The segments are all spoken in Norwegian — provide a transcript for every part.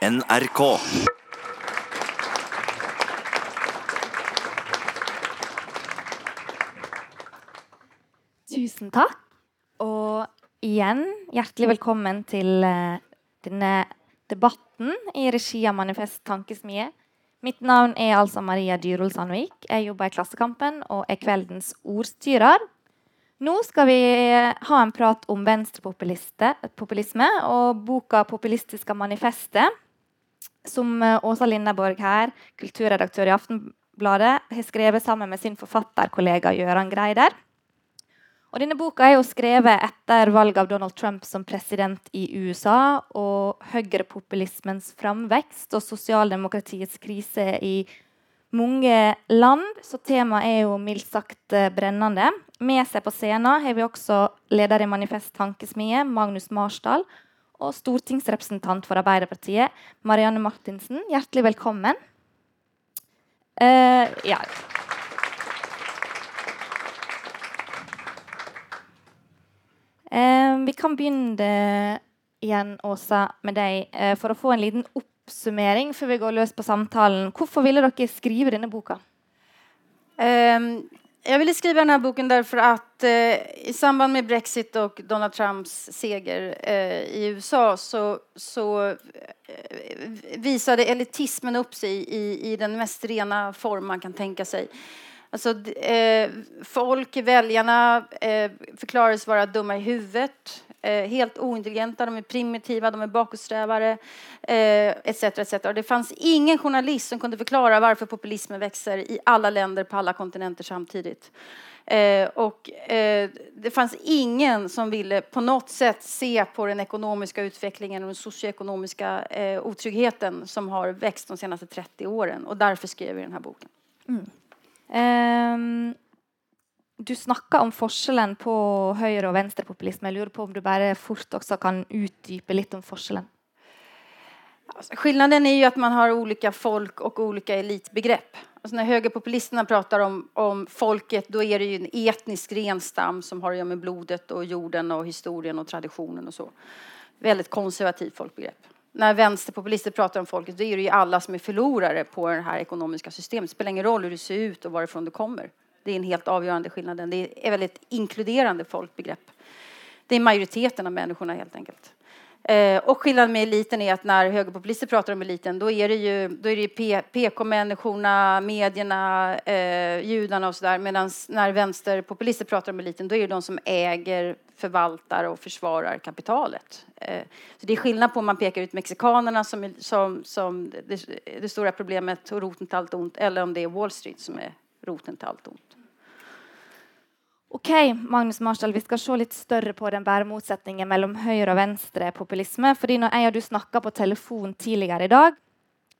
NRK. Tusen takk. Og igjen hjertelig velkommen til eh, denne debatten i regi av Manifest Tankesmie. Mitt navn er altså Maria Dyrol Sandvik. Jeg jobber i Klassekampen og er kveldens ordstyrer. Nå skal vi ha en prat om venstrepopulisme og boka 'Populistiske manifestet', som eh, Åsa Lindeborg her, kulturredaktør i Aftenbladet, har skrevet sammen med sin forfatterkollega Gøran Greider. Og denne boka er jo skrevet etter valget av Donald Trump som president i USA og høyrepopulismens framvekst og sosialdemokratiets krise i mange land. Så temaet er jo mildt sagt eh, brennende. Med seg på scenen har vi også leder i Manifest Tankesmie, Magnus Marsdal, og stortingsrepresentant for Arbeiderpartiet, Marianne Martinsen. Hjertelig velkommen. Uh, ja. Uh, vi kan begynne igjen, Åsa, med deg uh, for å få en liten oppsummering før vi går løs på samtalen. Hvorfor ville dere skrive denne boka? Um, jag ville skrive denne boken därför att eh, i samband med Brexit og Donald Trumps seger eh, i USA så, så eh, visade elitismen opp seg i, i den mest rena form man kan tenke seg. Alltså, eh, folk, väljarna, eh, förklarades vara dumma i huvudet, eh, helt ointelligenta, de er primitive, de er bakåtsträvare, etc. Eh, etc. Och det fanns ingen journalist som kunne forklare varför populismen växer i alle länder på alle kontinenter samtidig. Eh, och eh, det fanns ingen som ville på något sätt se på den ekonomiske utvecklingen og den socioekonomiska otryggheten som har växt de senaste 30 åren. Och därför skrev vi den här boken. Mm. Um, du snakka om forskjellen på høyre- og venstrepopulisme. Jeg lurer på om du bare fort også kan utdype litt om forskjellen? Alltså, skillnaden är ju att man har olika folk och olika elitbegrepp. Alltså när högerpopulisterna pratar om, om folket då är det ju en etnisk renstam som har att göra med blodet och jorden och historien och traditionen och så. Väldigt konservativt folkbegrepp när vänsterpopulister pratar om folket, då är det ju alla som är förlorare på det här ekonomiska systemet. Det spelar ingen roll hur det ser ut och varifrån du kommer. Det är en helt avgörande skillnad. Det är väldigt inkluderande folkbegrepp. Det är majoriteten av människorna helt enkelt. Eh, och skillnaden med eliten är att när högerpopulister pratar om eliten då är det ju, då PK-människorna, medierna, eh, judarna och sådär. Medan när vänsterpopulister pratar om eliten då är det de som äger, förvaltar och försvarar kapitalet. Eh, så det är skillnad på om man pekar ut mexikanerna som, som, som det, det stora problemet och roten till allt ont eller om det är Wall Street som är roten til alt ondt. Ok, Magnus Marshall, Vi skal se litt større på den bare motsetningen mellom høyre- og venstrepopulisme. fordi når jeg og du snakka på telefon tidligere i dag,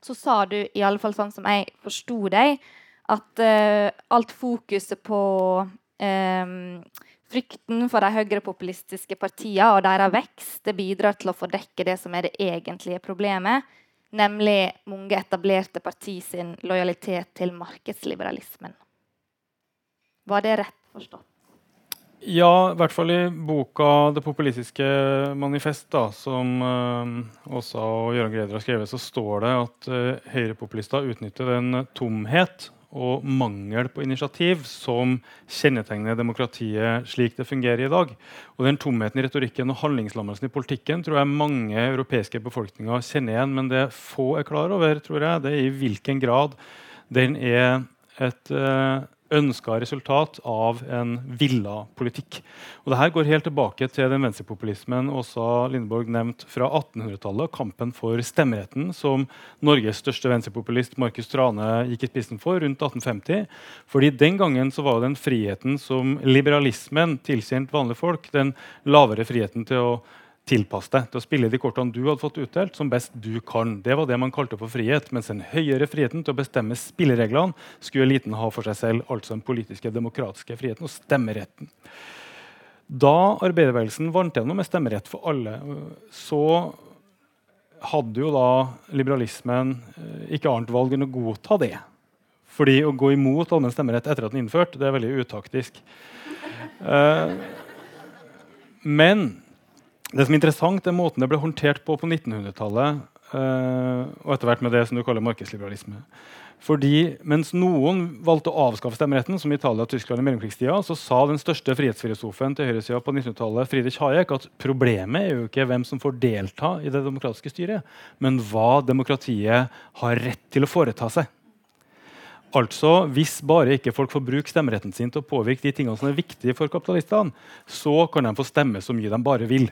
så sa du, i alle fall sånn som jeg forsto deg, at uh, alt fokuset på um, frykten for de høyrepopulistiske partiene og deres vekst det bidrar til å fordekke det som er det egentlige problemet, nemlig mange etablerte parti sin lojalitet til markedsliberalismen. Var det rett forstått? Ja, i hvert fall i boka 'Det populistiske manifest', da, som uh, Åsa og Gøran Greder har skrevet, så står det at uh, høyrepopulister utnytter den tomhet og mangel på initiativ som kjennetegner demokratiet slik det fungerer i dag. Og Den tomheten i retorikken og handlingslammelsen i politikken tror jeg mange europeiske befolkninger kjenner igjen. Men det få er klar over, tror jeg, det er i hvilken grad den er et uh, ønska resultat av en villa politikk. Og Dette går helt tilbake til den venstrepopulismen Åsa Lindeborg nevnte fra 1800-tallet. Kampen for stemmeretten, som Norges største venstrepopulist Markus Trane gikk i spissen for rundt 1850. Fordi Den gangen så var den friheten som liberalismen tilkjente vanlige folk, den lavere friheten til å tilpasse deg til å spille de kortene du hadde fått utdelt, som best du kan. Det var det man kalte for frihet. Mens den høyere friheten til å bestemme spillereglene skulle eliten ha for seg selv, altså den politiske, demokratiske friheten og stemmeretten. Da arbeiderbevegelsen vant gjennom med stemmerett for alle, så hadde jo da liberalismen eh, ikke annet valg enn å godta det. Fordi å gå imot allmenn stemmerett etter at den er innført, det er veldig utaktisk. Uh, men det som er interessant, er måten det ble håndtert på på 1900-tallet. uh, og etter hvert med det som du kaller markedsliberalisme. Fordi Mens noen valgte å avskaffe stemmeretten, som Italia og Tyskland i mellomkrigstida, så sa den største frihetsfilosofen til høyresida på 1900-tallet, Friedrich Hayek, at problemet er jo ikke hvem som får delta i det demokratiske styret, men hva demokratiet har rett til å foreta seg. Altså, Hvis bare ikke folk får bruke stemmeretten sin til å påvirke de tingene som er viktige for kapitalistene, så kan de få stemme så mye de bare vil.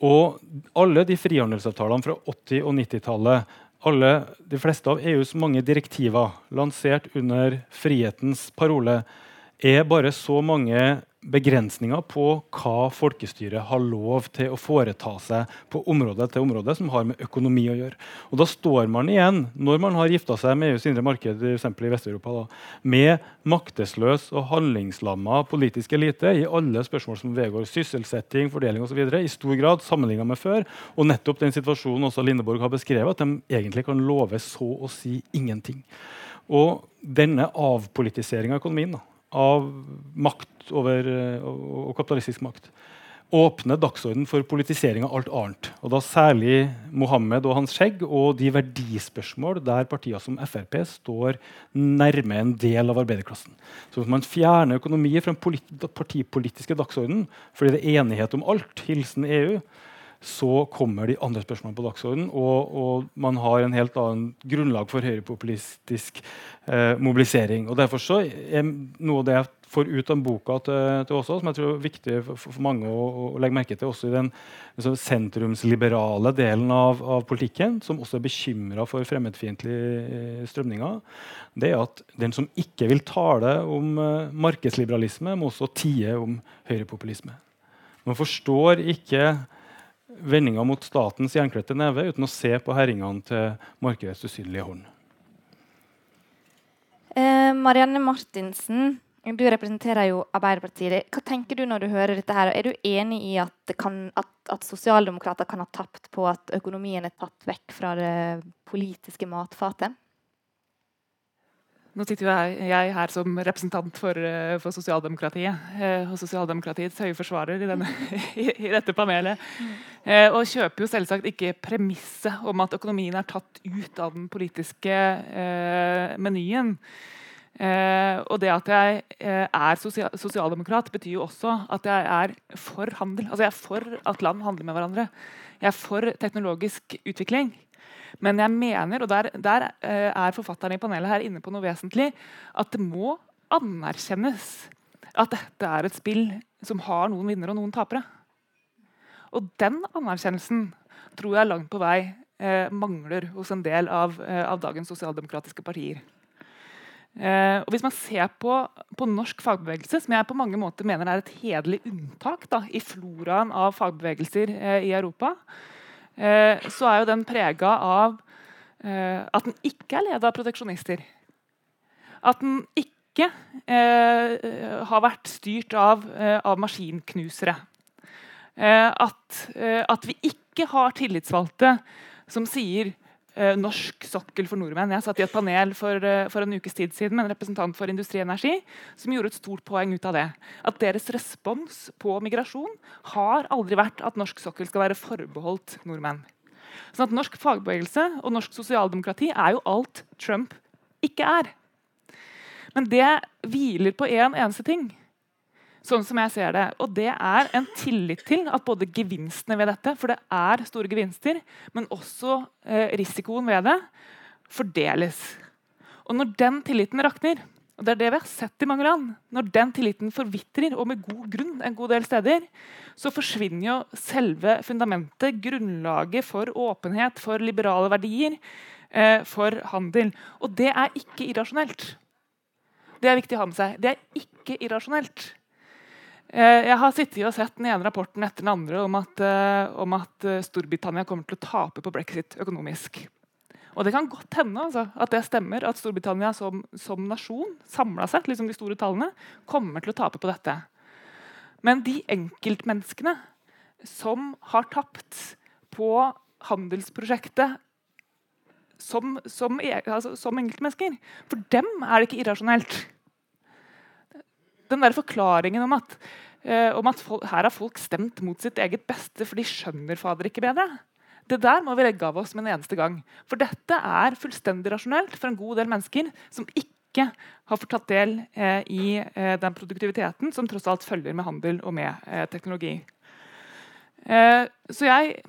Og alle de frihandelsavtalene fra 80- og 90-tallet alle, de fleste av EUs mange direktiver lansert under frihetens parole, er bare så mange begrensninger på hva folkestyret har lov til å foreta seg på område etter område som har med økonomi å gjøre. Og Da står man igjen, når man har gifta seg med EUs indre marked i Vest-Europa, med maktesløs og handlingslamma politisk elite i alle spørsmål som vedgår sysselsetting, fordeling osv. i stor grad sammenligna med før. Og nettopp den situasjonen også Lindeborg har beskrevet, at de egentlig kan love så å si ingenting. Og denne avpolitiseringa av økonomien da, av makt over, eh, og kapitalistisk makt åpner dagsorden for politisering av alt annet. Og da Særlig Mohammed og hans skjegg og de verdispørsmål der partier som Frp står nærme en del av arbeiderklassen. Så hvis man fjerner økonomi fra den partipolitiske dagsordenen fordi det er enighet om alt, hilsen EU, så kommer de andre spørsmålene på dagsordenen. Og, og, man har en helt annen grunnlag for høyrepopulistisk eh, mobilisering. Og Derfor så er noe av det jeg får ut av boka til, til også, som jeg tror er viktig for, for mange å, å, legge merke til, også i den liksom, sentrumsliberale delen av, av, politikken, som også er bekymra for fremmedfiendtlige eh, strømninger, det er at den som ikke vil tale om eh, markedsliberalisme, må også tie om høyrepopulisme. Man forstår ikke vendinga mot statens jernkledte neve uten å se på herringene til markedets usynlige hånd. Eh, Marianne Martinsen, du representerer jo Arbeiderpartiet. Hva tenker du når du hører dette? her? Er du enig i at, kan, at, at sosialdemokrater kan ha tapt på at økonomien er tatt vekk fra det politiske matfatet? Nå sitter jo jeg her som representant for, eh, for sosialdemokratiet eh, og sosialdemokratiets høye forsvarer i, denne, i, i dette panelet. Eh, og kjøper jo selvsagt ikke premisset om at økonomien er tatt ut av den politiske eh, menyen. Og det at jeg er sosial sosialdemokrat, betyr jo også at jeg er for handel. Altså jeg er for at land handler med hverandre. Jeg er for teknologisk utvikling. Men jeg mener, og der, der eh, er forfatterne i panelet her inne på noe vesentlig, at det må anerkjennes at dette er et spill som har noen vinnere og noen tapere. Og den anerkjennelsen tror jeg langt på vei eh, mangler hos en del av, eh, av dagens sosialdemokratiske partier. Eh, og Hvis man ser på, på, norsk fagbevegelse, som jeg på mange måter mener er et hederlig unntak da, i floraen av fagbevegelser eh, i Europa, så er jo den prega av eh, at den ikke er ledet av proteksjonister. At den ikke eh, har vært styrt av, av maskinknusere. At, at, vi ikke har tillitsvalgte som sier eh, norsk sokkel for nordmenn. Jeg satt i et panel for, eh, for, en ukes tid siden med en representant for Industri Energi som gjorde et stort poeng ut av det. At deres respons på migrasjon har aldri vært at norsk sokkel skal være forbeholdt nordmenn. Sånn at Norsk fagbevegelse og norsk sosialdemokrati er jo alt Trump ikke er. Men det hviler på én en eneste ting sånn som jeg ser det. Og det er en tillit til at både gevinstene ved dette, for det er store gevinster, men også eh, risikoen ved det, fordeles. Og når den tilliten rakner, og det er det vi har sett i mange land, når den tilliten forvitrer, og med god grunn en god del steder, så forsvinner jo selve fundamentet, grunnlaget for åpenhet, for liberale verdier, eh, for handel. Og det er ikke irrasjonelt. Det er viktig å ha med seg. Det er ikke irrasjonelt. Eh, jeg har sittet og sett den ene rapporten etter den andre om at, eh, om at eh, Storbritannia kommer til å tape på brexit økonomisk. Og Det kan godt hende altså, at det stemmer, at Storbritannia som, som nasjon samla sett, liksom de store tallene, kommer til å tape på dette. Men de enkeltmenneskene som har tapt på handelsprosjektet som, som, e, altså, som enkeltmennesker, for dem er det ikke irrasjonelt den der forklaringen om at, uh, om at folk, her har folk stemt mot sitt eget beste, for de skjønner fader ikke bedre, Det der må vi legge av oss med en eneste gang. For dette er fullstendig rasjonelt for en god del mennesker som ikke har fått tatt del eh, i eh, den produktiviteten som tross alt følger med handel og med eh, teknologi. Eh, så jeg,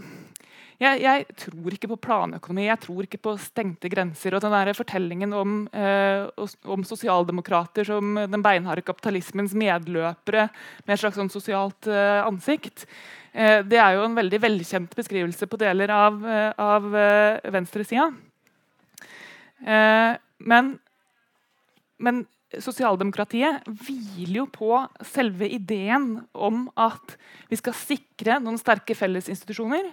jeg, jeg, tror ikke på planøkonomi, jeg tror ikke på stengte grenser. Og den der fortellingen om, eh, om sosialdemokrater som den beinharde kapitalismens medløpere med et slags sånn sosialt eh, ansikt, eh, det er jo en veldig velkjent beskrivelse på deler av, eh, av eh, venstresida. Eh, men, men sosialdemokratiet hviler jo på selve ideen om at vi skal sikre noen sterke fellesinstitusjoner.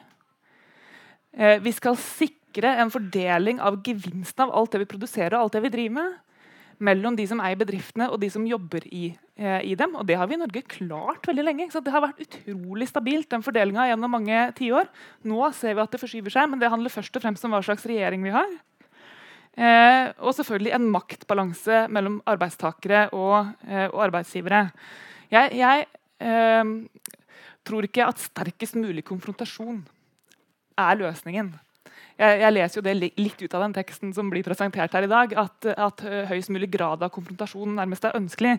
Eh, vi skal sikre en fordeling av gevinsten av alt det vi produserer og alt det vi driver med, mellom de som eier bedriftene og de som jobber i, eh, i dem. Og det har vi i Norge klart veldig lenge. Det har vært utrolig stabilt, den fordelinga gjennom mange tiår. Nå ser vi at det forskyver seg, men det handler først og fremst om hva slags regjering vi har. Eh, og selvfølgelig en maktbalanse mellom arbeidstakere og, eh, og arbeidsgivere. Jeg, jeg eh, tror ikke at sterkest mulig konfrontasjon er løsningen. Jeg, jeg, leser jo det litt ut av den teksten som blir presentert her i dag, at, at høyest mulig grad av konfrontasjon nærmest er ønskelig.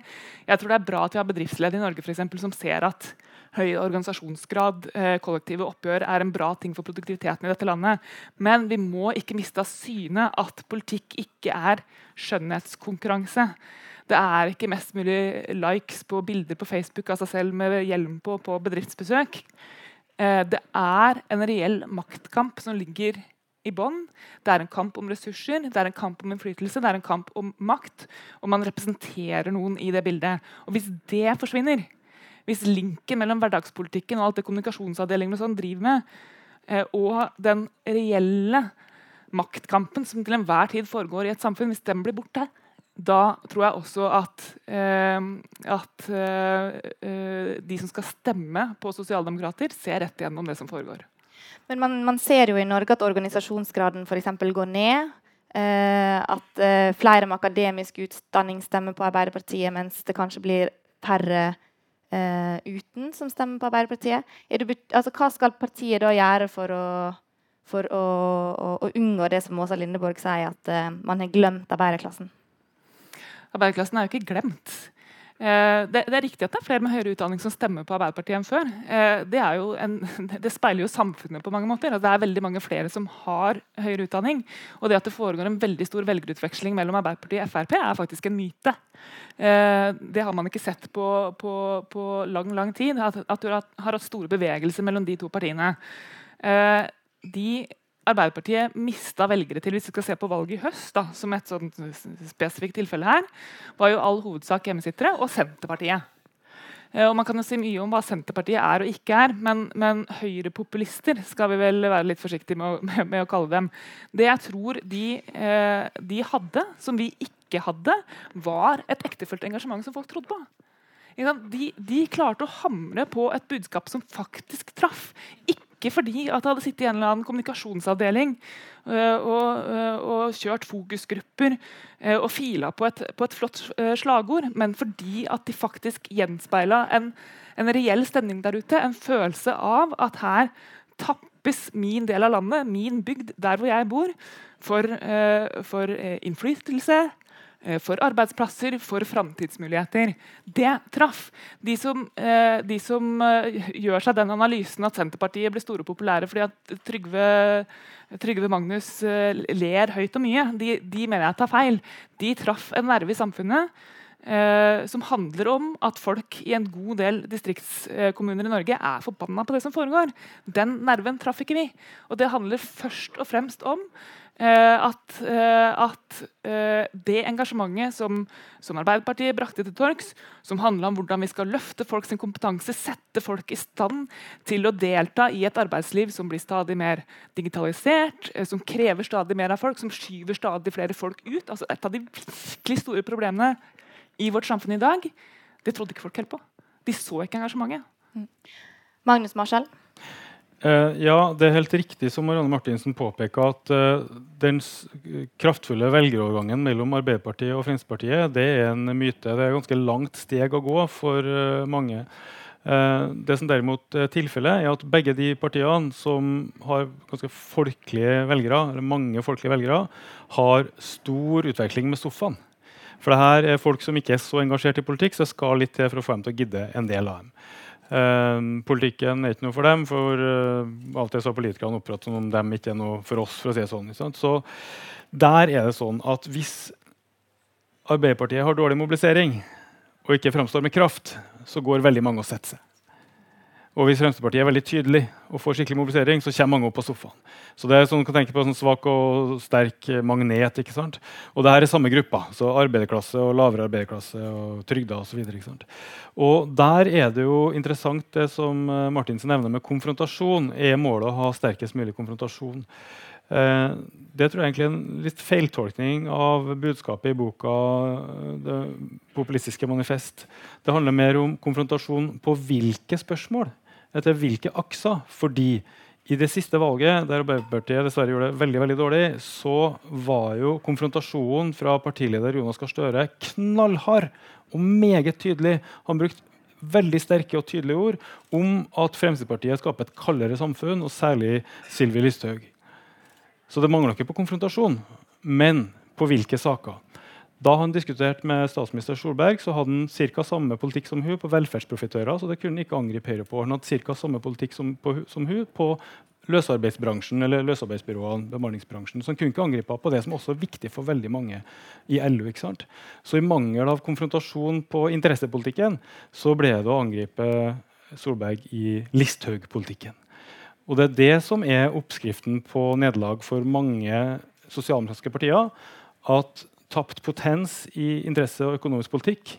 Jeg tror det er bra at vi har bedriftsledere i Norge for eksempel, som ser at høy organisasjonsgrad, eh, kollektive oppgjør, er en bra ting for produktiviteten i dette landet. Men vi må ikke miste av syne at politikk ikke er skjønnhetskonkurranse. Det er ikke mest mulig likes på bilder på Facebook av seg selv med hjelm på på bedriftsbesøk. Eh, det er en reell maktkamp som ligger i bånn. Det er en kamp om ressurser, det er en kamp om innflytelse, det er en kamp om makt. Og man representerer noen i det bildet. Og hvis det forsvinner, hvis linken mellom hverdagspolitikken og alt det kommunikasjonsavdelingen og sånn driver med, eh, og den reelle maktkampen som til enhver tid foregår i et samfunn, hvis den blir borte, da tror jeg også at, eh, at eh, de som skal stemme på sosialdemokrater, ser rett igjennom det som foregår. Men man, man ser jo i Norge at organisasjonsgraden f.eks. går ned. Eh, at eh, flere med akademisk utdanning stemmer på Arbeiderpartiet, mens det kanskje blir færre uh, uten som stemmer på Arbeiderpartiet. Altså, hva skal partiet da gjøre for å, for å, å, å unngå det som Åsa Lindeborg sier, at uh, man har glemt arbeiderklassen? Arbeiderklassen er jo ikke glemt. Eh, det, det, er riktig at det er flere med høyere utdanning som stemmer på Arbeiderpartiet enn før. Eh, det, en, det, speiler jo samfunnet på mange måter. det er veldig mange flere som har høyere utdanning. Og det at det foregår en veldig stor velgerutveksling mellom Arbeiderpartiet og Frp, er faktisk en myte. Eh, det har man ikke sett på, på, på lang lang tid. At, at du har hatt store bevegelser mellom de to partiene. De Arbeiderpartiet mista velgere til, hvis vi skal se på valget i høst, da, som et sånt spesifikt tilfelle her, var jo all hovedsak hjemmesittere og Senterpartiet. Eh, og Man kan jo si mye om hva Senterpartiet er og ikke er, men, men høyrepopulister skal vi vel være litt forsiktige med, med, med, å kalle dem. Det jeg tror de, eh, de hadde, som vi ikke hadde, var et ektefølt engasjement som folk trodde på. De, de, klarte å hamre på et budskap som faktisk traff. Ikke ikke fordi at det hadde sittet i en eller annen kommunikasjonsavdeling uh, og, uh, og, kjørt fokusgrupper uh, og fila på et, på et flott slagord, men fordi at de faktisk gjenspeila en, en reell stemning der ute. En følelse av at her tappes min del av landet, min bygd, der hvor jeg bor, for, for innflytelse, for arbeidsplasser, for framtidsmuligheter. Det traff. De som, eh, de som, eh, gjør seg den analysen at Senterpartiet ble store og populære fordi at Trygve, Trygve Magnus ler høyt og mye, de, de, mener jeg tar feil. De traff en nerve i samfunnet eh, som handler om at folk i en god del distriktskommuner i Norge er forbanna på det som foregår. Den nerven traff ikke vi. Og det handler først og fremst om Eh, at, eh, at eh, det engasjementet som, som, Arbeiderpartiet brakte til torgs, som handla om hvordan vi skal løfte folks kompetanse, sette folk i stand til å delta i et arbeidsliv som blir stadig mer digitalisert, som krever stadig mer av folk, som skyver stadig flere folk ut altså Et av de virkelig store problemene i vårt samfunn i dag, det trodde ikke folk helt på. De så ikke engasjementet. Mm. Magnus Marshall? Uh, ja, det er helt riktig som Marianne Martinsen påpeker, at uh, den kraftfulle velgerovergangen mellom Arbeiderpartiet og Fremskrittspartiet det er en myte. Det er et ganske langt steg å gå for uh, mange. Det som derimot er tilfellet, er at begge de partiene som har ganske folkelige velgere, eller mange folkelige velgere, har stor utveksling med sofaen. For det her er folk som ikke er så engasjert i politikk, så det skal litt til for å få dem til å gidde en del av dem. Uh, politikken er ikke noe for dem, for uh, alltid så har politikerne opprettet som om de ikke er noe for oss. for å si det sånn. Så der er det sånn at hvis Arbeiderpartiet har dårlig mobilisering og ikke framstår med kraft, så går veldig mange og setter seg. Og hvis Fremskrittspartiet er veldig tydelig og får skikkelig mobilisering, så kommer mange opp på sofaen. Så det er sånn, kan tenke på sånn Svak og sterk magnet. ikke sant? Og det her er samme gruppa. så Arbeiderklasse og lavere arbeiderklasse og trygda osv. Og, og der er det jo interessant det som eh, Martinsen nevner med konfrontasjon. Er målet å ha sterkest mulig konfrontasjon? Eh, det tror jeg egentlig er en litt feiltolkning av budskapet i boka eh, 'Det populistiske manifest'. Det handler mer om konfrontasjon på hvilke spørsmål, etter hvilke akser. Fordi i det siste valget, der Arbeiderpartiet dessverre gjorde det veldig veldig dårlig, så var jo konfrontasjonen fra partileder Jonas Gahr Støre knallhard og meget tydelig. Han brukte veldig sterke og tydelige ord om at Fremskrittspartiet skaper et kaldere samfunn, og særlig Sylvi Listhaug. Så det mangla ikke på konfrontasjon, men på hvilke saker. Da han diskuterte med statsminister Solberg, så hadde han ca. samme politikk som hun på velferdsprofitører. så det kunne Han ikke angripe Høyre på. Han hadde ca. samme politikk som, på, som hun på løsarbeidsbransjen eller løsarbeidsbyråene, bemanningsbransjen. Så han kunne ikke angripe på det som også er viktig for veldig mange i LO. ikke sant? Så i mangel av konfrontasjon på interessepolitikken så ble det å angripe Solberg i Listhaug-politikken. Og det er det som er oppskriften på nederlag for mange sosialdemokratiske partier. At tapt potens i interesse og økonomisk politikk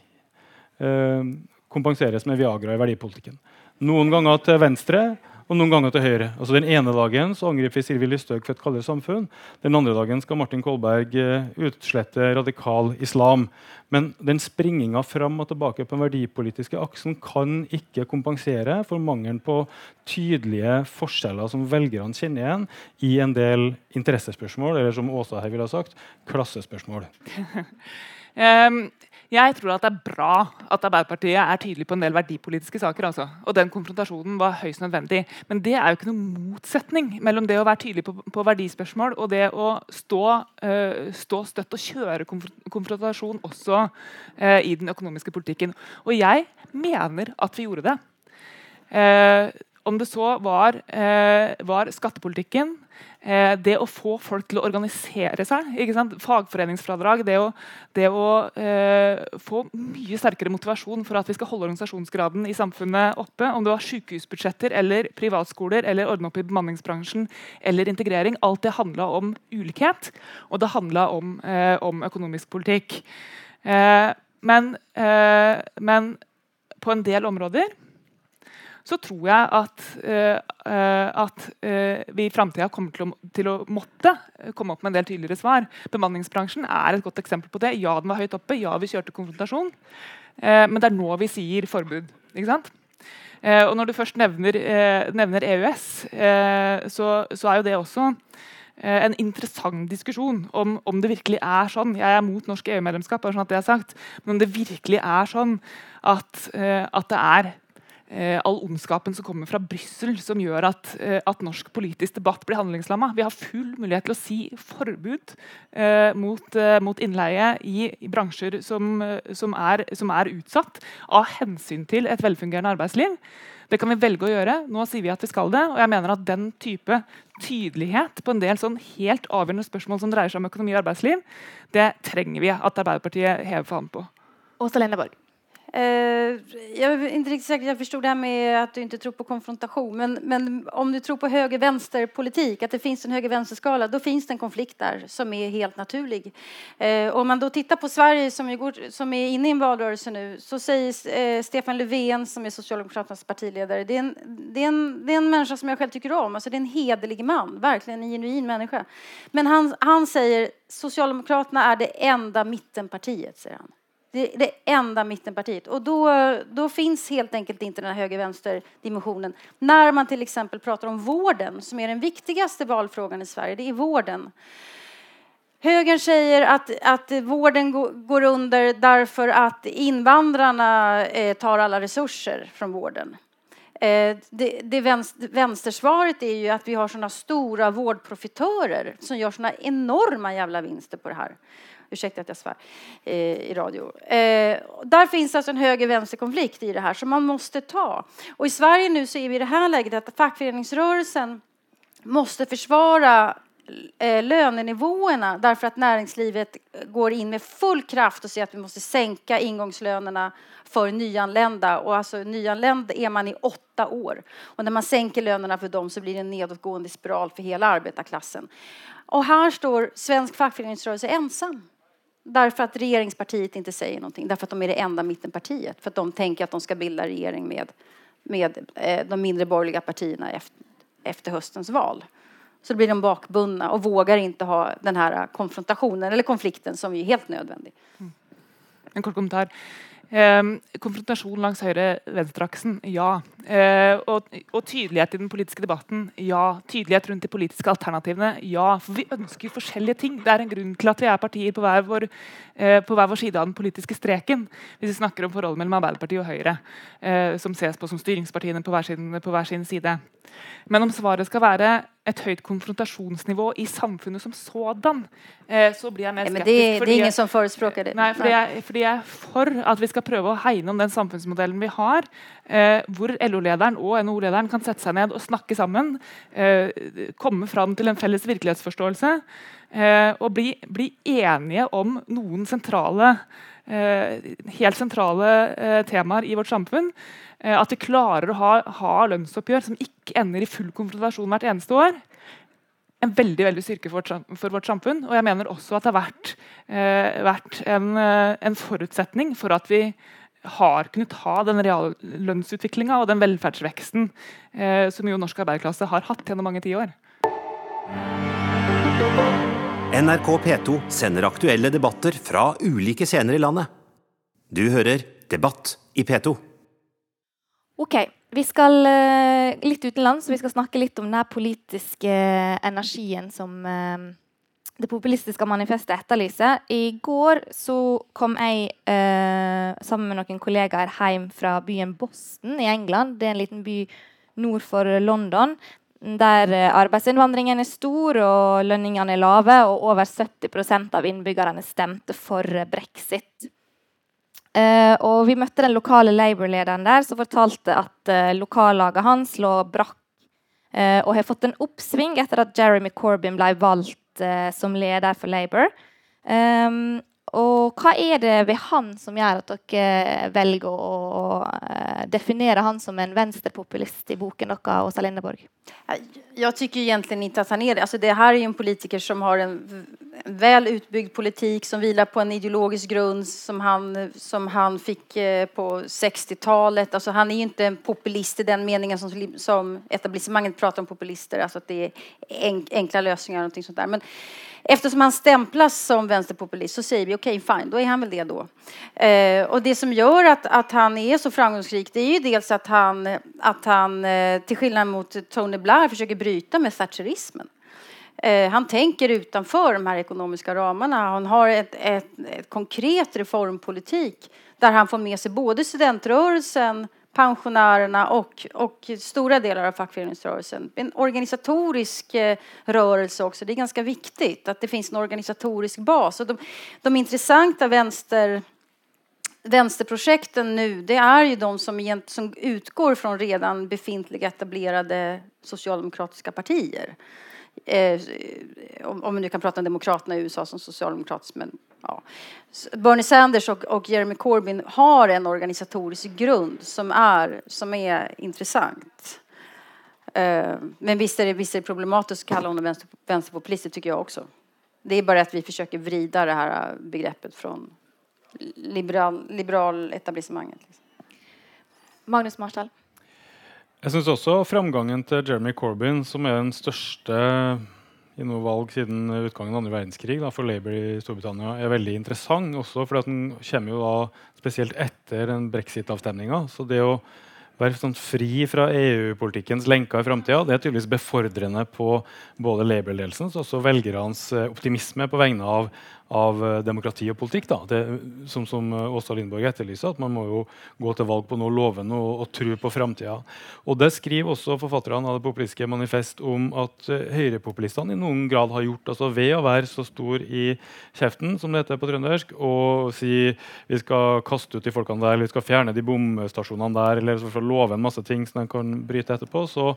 eh, kompenseres med Viagra i verdipolitikken. Noen ganger til venstre, og noen ganger til høyre. Altså Den ene dagen så angriper vi Sylvi Lysthaug for et kaldere samfunn. Den andre dagen skal Martin Kolberg uh, utslette radikal islam. Men den springinga fram og tilbake på den verdipolitiske aksen kan ikke kompensere for mangelen på tydelige forskjeller som velgerne kjenner igjen i en del interessespørsmål, eller som Åsa her ville ha sagt, klassespørsmål. um, Jeg tror at det er bra at Arbeiderpartiet er tydelig på en del verdipolitiske saker. Altså. Og den konfrontasjonen var høyst nødvendig. Men det er jo ikke noen motsetning mellom det å være tydelig på, på verdispørsmål og det å stå, uh, stå, støtt og kjøre konfrontasjon også uh, i den økonomiske politikken. Og jeg mener at vi gjorde det. Uh, om det så var, var skattepolitikken Eh, det å få folk til å organisere seg, fagforeningsfradrag, det å, det å eh, få mye sterkere motivasjon for at vi skal holde organisasjonsgraden i samfunnet oppe, om det var sykehusbudsjetter eller privatskoler eller ordne opp i bemanningsbransjen eller integrering. Alt det handla om ulikhet, og det handla om, eh, om, økonomisk politikk. Eh, men, eh, men på en del områder så tror jeg at, uh, at uh, vi i framtida kommer til å, til å, måtte komme opp med en del tydeligere svar. Bemanningsbransjen er et godt eksempel på det. Ja, den var høyt oppe. Ja, vi kjørte konfrontasjon. Men det er nå vi sier forbud. ikke sant? og når du først nevner, nevner EØS, så, så, er jo det også en interessant diskusjon om, om, det virkelig er sånn. Jeg er mot norsk EU-medlemskap, sånn men om det virkelig er sånn at, at det er Eh, all ondskapen som kommer fra Brussel, som gjør at, eh, at, norsk politisk debatt blir handlingslamma. Vi har full mulighet til å si forbud eh, mot, eh, mot, innleie i, i bransjer som, eh, som, er, som, er, utsatt av hensyn til et velfungerende arbeidsliv. Det kan vi velge å gjøre. Nå sier vi at vi skal det. Og jeg mener at den type tydelighet på en del sånn helt avgjørende spørsmål som dreier seg om økonomi og arbeidsliv, det trenger vi at Arbeiderpartiet hever fanen på. Åsa Lenneborg. Eh, jag är inte riktigt säker, jag förstod det här med att du inte tror på konfrontation. Men, men om du tror på höger-vänster-politik, att det finns en höger-vänster-skala, då finns det en konflikt där som är helt naturlig. Eh, om man då tittar på Sverige som går, som är inne i en valrörelse nu, så säger eh, Stefan Löfven, som är Socialdemokraternas partiledare, det är, en, det, människa som jag själv tycker om. Det är en hederlig man, verkligen en genuin människa. Men han, han säger Socialdemokraterna är det enda mittenpartiet, säger han. Det är det enda mittenpartiet. Och då, då finns helt enkelt inte den här höger-vänster-dimensionen. När man till exempel pratar om vården, som är den viktigaste valfrågan i Sverige, det är vården. Högern säger att, att vården går under därför att invandrarna eh, tar alla resurser från vården. Eh, det, det vänster, vänstersvaret är ju att vi har såna stora vårdprofitörer som gör såna enorma jävla vinster på det här. Ursäkta att jag svär eh, i radio. Eh, där finns alltså en höger-vänster-konflikt i det här som man måste ta. Och i Sverige nu så är vi i det här läget att fackföreningsrörelsen måste försvara eh, lönenivåerna därför att näringslivet går in med full kraft och säger att vi måste sänka ingångslönerna för nyanlända. Och alltså nyanländ är man i åtta år. Och när man sänker lönerna för dem så blir det en nedåtgående spiral för hela arbetarklassen. Och här står svensk fackföreningsrörelse ensam. Därför att regeringspartiet inte säger någonting. Därför att de är det enda mittenpartiet. För att de tänker att de ska bilda regering med, med eh, de mindre borgerliga partierna efter, efter höstens val. Så blir de bakbundna och vågar inte ha den här konfrontationen eller konflikten som är helt nødvendig. Mm. En kort kommentar. Eh, konfrontasjon langs høyre-venstre-aksen, ja. Eh, og, og, tydelighet i den politiske debatten, ja. Tydelighet rundt de politiske alternativene, ja. For vi ønsker forskjellige ting. Det er en grunn til at vi er partier på hver vår, eh, på hver vår side av den politiske streken. Hvis vi snakker om forholdet mellom Arbeiderpartiet og Høyre, eh, som ses på som styringspartiene på hver, sin, på hver sin side. Men om svaret skal være et høyt konfrontasjonsnivå i samfunnet som sådan, eh, så blir jeg mer skeptisk. Ja, det, det, er ingen som forespråker det. Nei, fordi jeg, fordi jeg, er for at vi skal prøve å hegne om den samfunnsmodellen vi har, eh, hvor LO-lederen og NHO-lederen kan sette seg ned og snakke sammen, eh, komme fram til en felles virkelighetsforståelse eh, og bli, bli, enige om noen sentrale, eh, helt sentrale eh, temaer i vårt samfunn. Eh, at vi klarer å ha, ha, lønnsoppgjør som ikke ender i full konfrontasjon hvert eneste år. En veldig veldig styrke for for vårt samfunn. Og jeg mener også at det har vært, eh, vært en, eh, en, forutsetning for at vi har kunnet ha den reallønnsutviklinga og den velferdsveksten eh, som jo norsk arbeiderklasse har hatt gjennom mange tiår. NRK P2 sender aktuelle debatter fra ulike scener i landet. Du hører Debatt i P2. Ok, vi skal uh, litt utenlands. Vi skal snakke litt om den politiske uh, energien som uh, det populistiske manifestet etterlyser. I går så kom jeg sammen med noen kollegaer hjem fra byen Boston i England. Det er en liten by nord for London. Der arbeidsinnvandringen er stor og lønningene er lave, og over 70% av innbyggerne stemte for brexit. Uh, og vi møtte den lokale Labour-lederen der, som fortalte at uh, lokallaget hans lå brakk uh, og har fått en oppsving etter at Jeremy Corbyn ble valgt som leder for Labour. Um, og hva er det ved han som gjør at dere velger å, å definere han som en venstrepopulist i boken deres, Åsa Lindeborg? Jeg syns egentlig ikke at han er det. Alltså det er jo en politiker som har en vel utbygd politikk, som vilar på en ideologisk grunn som han, han fick eh, på 60-tallet. Altså, han er jo ikke en populist i den meningen som, som etablissemanget prater om populister, altså at det er enkla løsninger og noe sånt der. Men eftersom han stämplas som vänsterpopulist så säger vi okej, okay, fine, då är han väl det då. Eh, och det som gör att, att han är så framgångsrik det är ju dels att han, att han eh, till skillnad mot Tony Blair försöker bryta med thatcherismen. Eh, han tänker utanför de här ekonomiska ramarna. Han har ett, ett, ett, konkret reformpolitik där han får med sig både studentrörelsen, pensionärerna och, och stora delar av fackföreningsrörelsen. En organisatorisk eh, rörelse också. Det är ganska viktigt att det finns en organisatorisk bas. Och de, de intressanta vänster vänsterprojekten nu, det är ju de som, som utgår från redan befintliga etablerade socialdemokratiska partier. Eh, om, om vi kan prata om Demokraterna i USA som socialdemokratiskt, men ja. Bernie Sanders och, och, Jeremy Corbyn har en organisatorisk grund som är, som är intressant. Eh, men visst är, det, visst är det problematiskt att kalla honom vänster, vänsterpopulist, det tycker jag också. Det är bara att vi försöker vrida det här begreppet från liberal, liberal etablissemanget. Liksom. Magnus Marsdal? Jeg syns også framgangen til Jeremy Corbyn, som er den største i noe valg siden utgangen av andre verdenskrig da, for Labour i Storbritannia, er veldig interessant. Også fordi den kommer jo da spesielt etter den brexit-avstemninga. Så det å være sånn fri fra EU-politikkens lenker i framtida. Det er tydeligvis befordrende på både Labour-ledelsens og også velgernes eh, optimisme på vegne av, av eh, demokrati og politikk. Da. Det, som, som eh, Åsa Lindborg etterlyser, at man må jo gå til valg på noe lovende og, og tro på framtida. Og det skriver også forfatterne av det populistiske manifest om at uh, høyrepopulistene i noen grad har gjort. altså Ved å være så stor i kjeften, som det heter på trøndersk, og si vi skal kaste ut de folkene der, eller vi skal fjerne de bomstasjonene der, eller love en masse ting som de kan bryte etterpå, så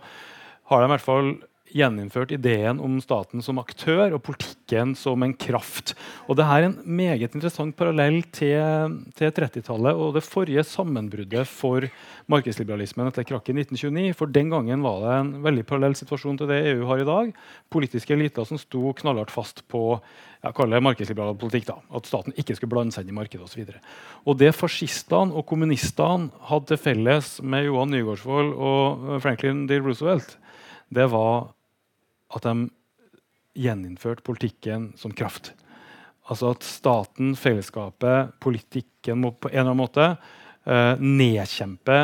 har de i hvert fall gjeninnført ideen om staten som aktør og politikken som en kraft. Og det er en meget interessant parallell til, til 30-tallet og det forrige sammenbruddet for markedsliberalismen etter krakket i 1929. For den gangen var det en veldig parallell situasjon til det EU har i dag. Politiske eliter som sto knallhardt fast på jeg kaller det markedsliberal politikk. da, At staten ikke skulle blande seg inn i markedet osv. Det fascistene og kommunistene hadde til felles med Johan Nygaardsvold og Franklin D. Roosevelt, det var at de gjeninnførte politikken som kraft. Altså at staten, fellesskapet, politikken må på en eller annen måte eh, nedkjempe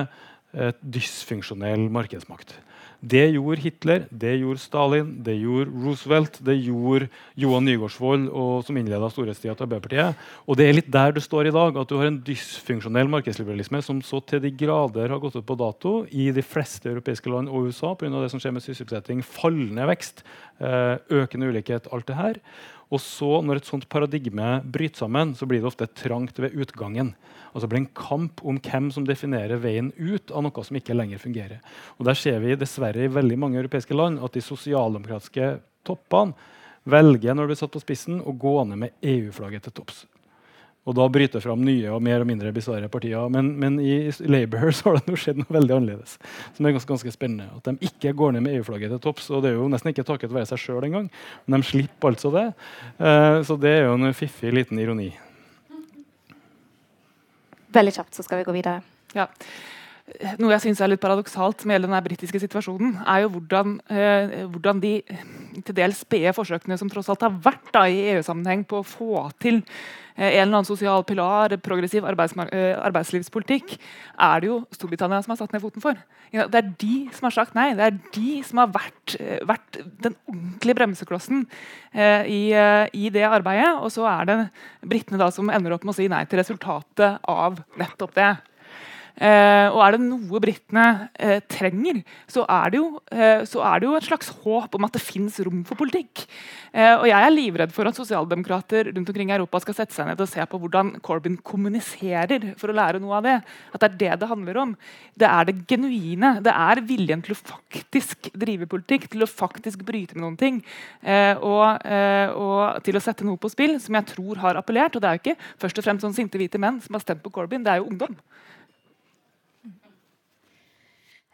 et dysfunksjonell markedsmakt. Det gjorde Hitler, det gjorde Stalin, det gjorde Roosevelt, det gjorde Johan Nygaardsvold, som innleda storhetstida til Arbeiderpartiet. Og det er litt der du står i dag, at du har en dysfunksjonell markedsliberalisme som så til de grader har gått ut på dato i de fleste europeiske land og USA pga. det som skjer med sysselsetting, fallende vekst, eh, økende ulikhet, alt det her. Og så, når et sånt paradigme bryter sammen, så blir det ofte trangt ved utgangen. Altså det blir en kamp om hvem som definerer veien ut av noe som ikke lenger fungerer. Og Der ser vi dessverre i veldig mange europeiske land at de sosialdemokratiske toppene velger når det blir satt på spissen, å gå ned med EU-flagget til topps. Og da bryter fram nye og mer og mindre bisarre partier. Men, men, i Labour så har det nå skjedd noe veldig annerledes. som er ganske, ganske spennende. At de ikke går ned med EU-flagget til topps. Og det er jo nesten ikke takket være seg sjøl engang. Men de slipper altså det. Uh, så det er jo en fiffig liten ironi. Veldig kjapt, så skal vi gå videre. Ja. Noe jeg syns er litt paradoksalt med hele den britiske situasjonen, er jo hvordan, eh, hvordan de til dels spede forsøkene som tross alt har vært da, i EU-sammenheng på å få til eh, en eller annen sosial pilar, progressiv eh, arbeidslivspolitikk, er det jo Storbritannia som har satt ned foten for. Det er de som har sagt nei. Det er de som har vært, eh, vært den ordentlige bremseklossen eh, i, i, det arbeidet. Og så er det britene som ender opp med å si nei til resultatet av nettopp det. Eh, og er det noe britene eh, trenger, så er, jo, eh, så er, det jo, et slags håp om at det fins rom for politikk. Eh, og jeg er livredd for at sosialdemokrater rundt omkring i Europa skal sette seg ned og se på hvordan Corbyn kommuniserer, for å lære noe av det. At det er det det handler om. Det er det genuine. Det er viljen til å faktisk drive politikk, til å faktisk bryte med noen ting. Eh, og, eh, og, til å sette noe på spill som jeg tror har appellert. Og det er jo ikke først og fremst sånn sinte hvite menn som har stemt på Corbyn, det er jo ungdom.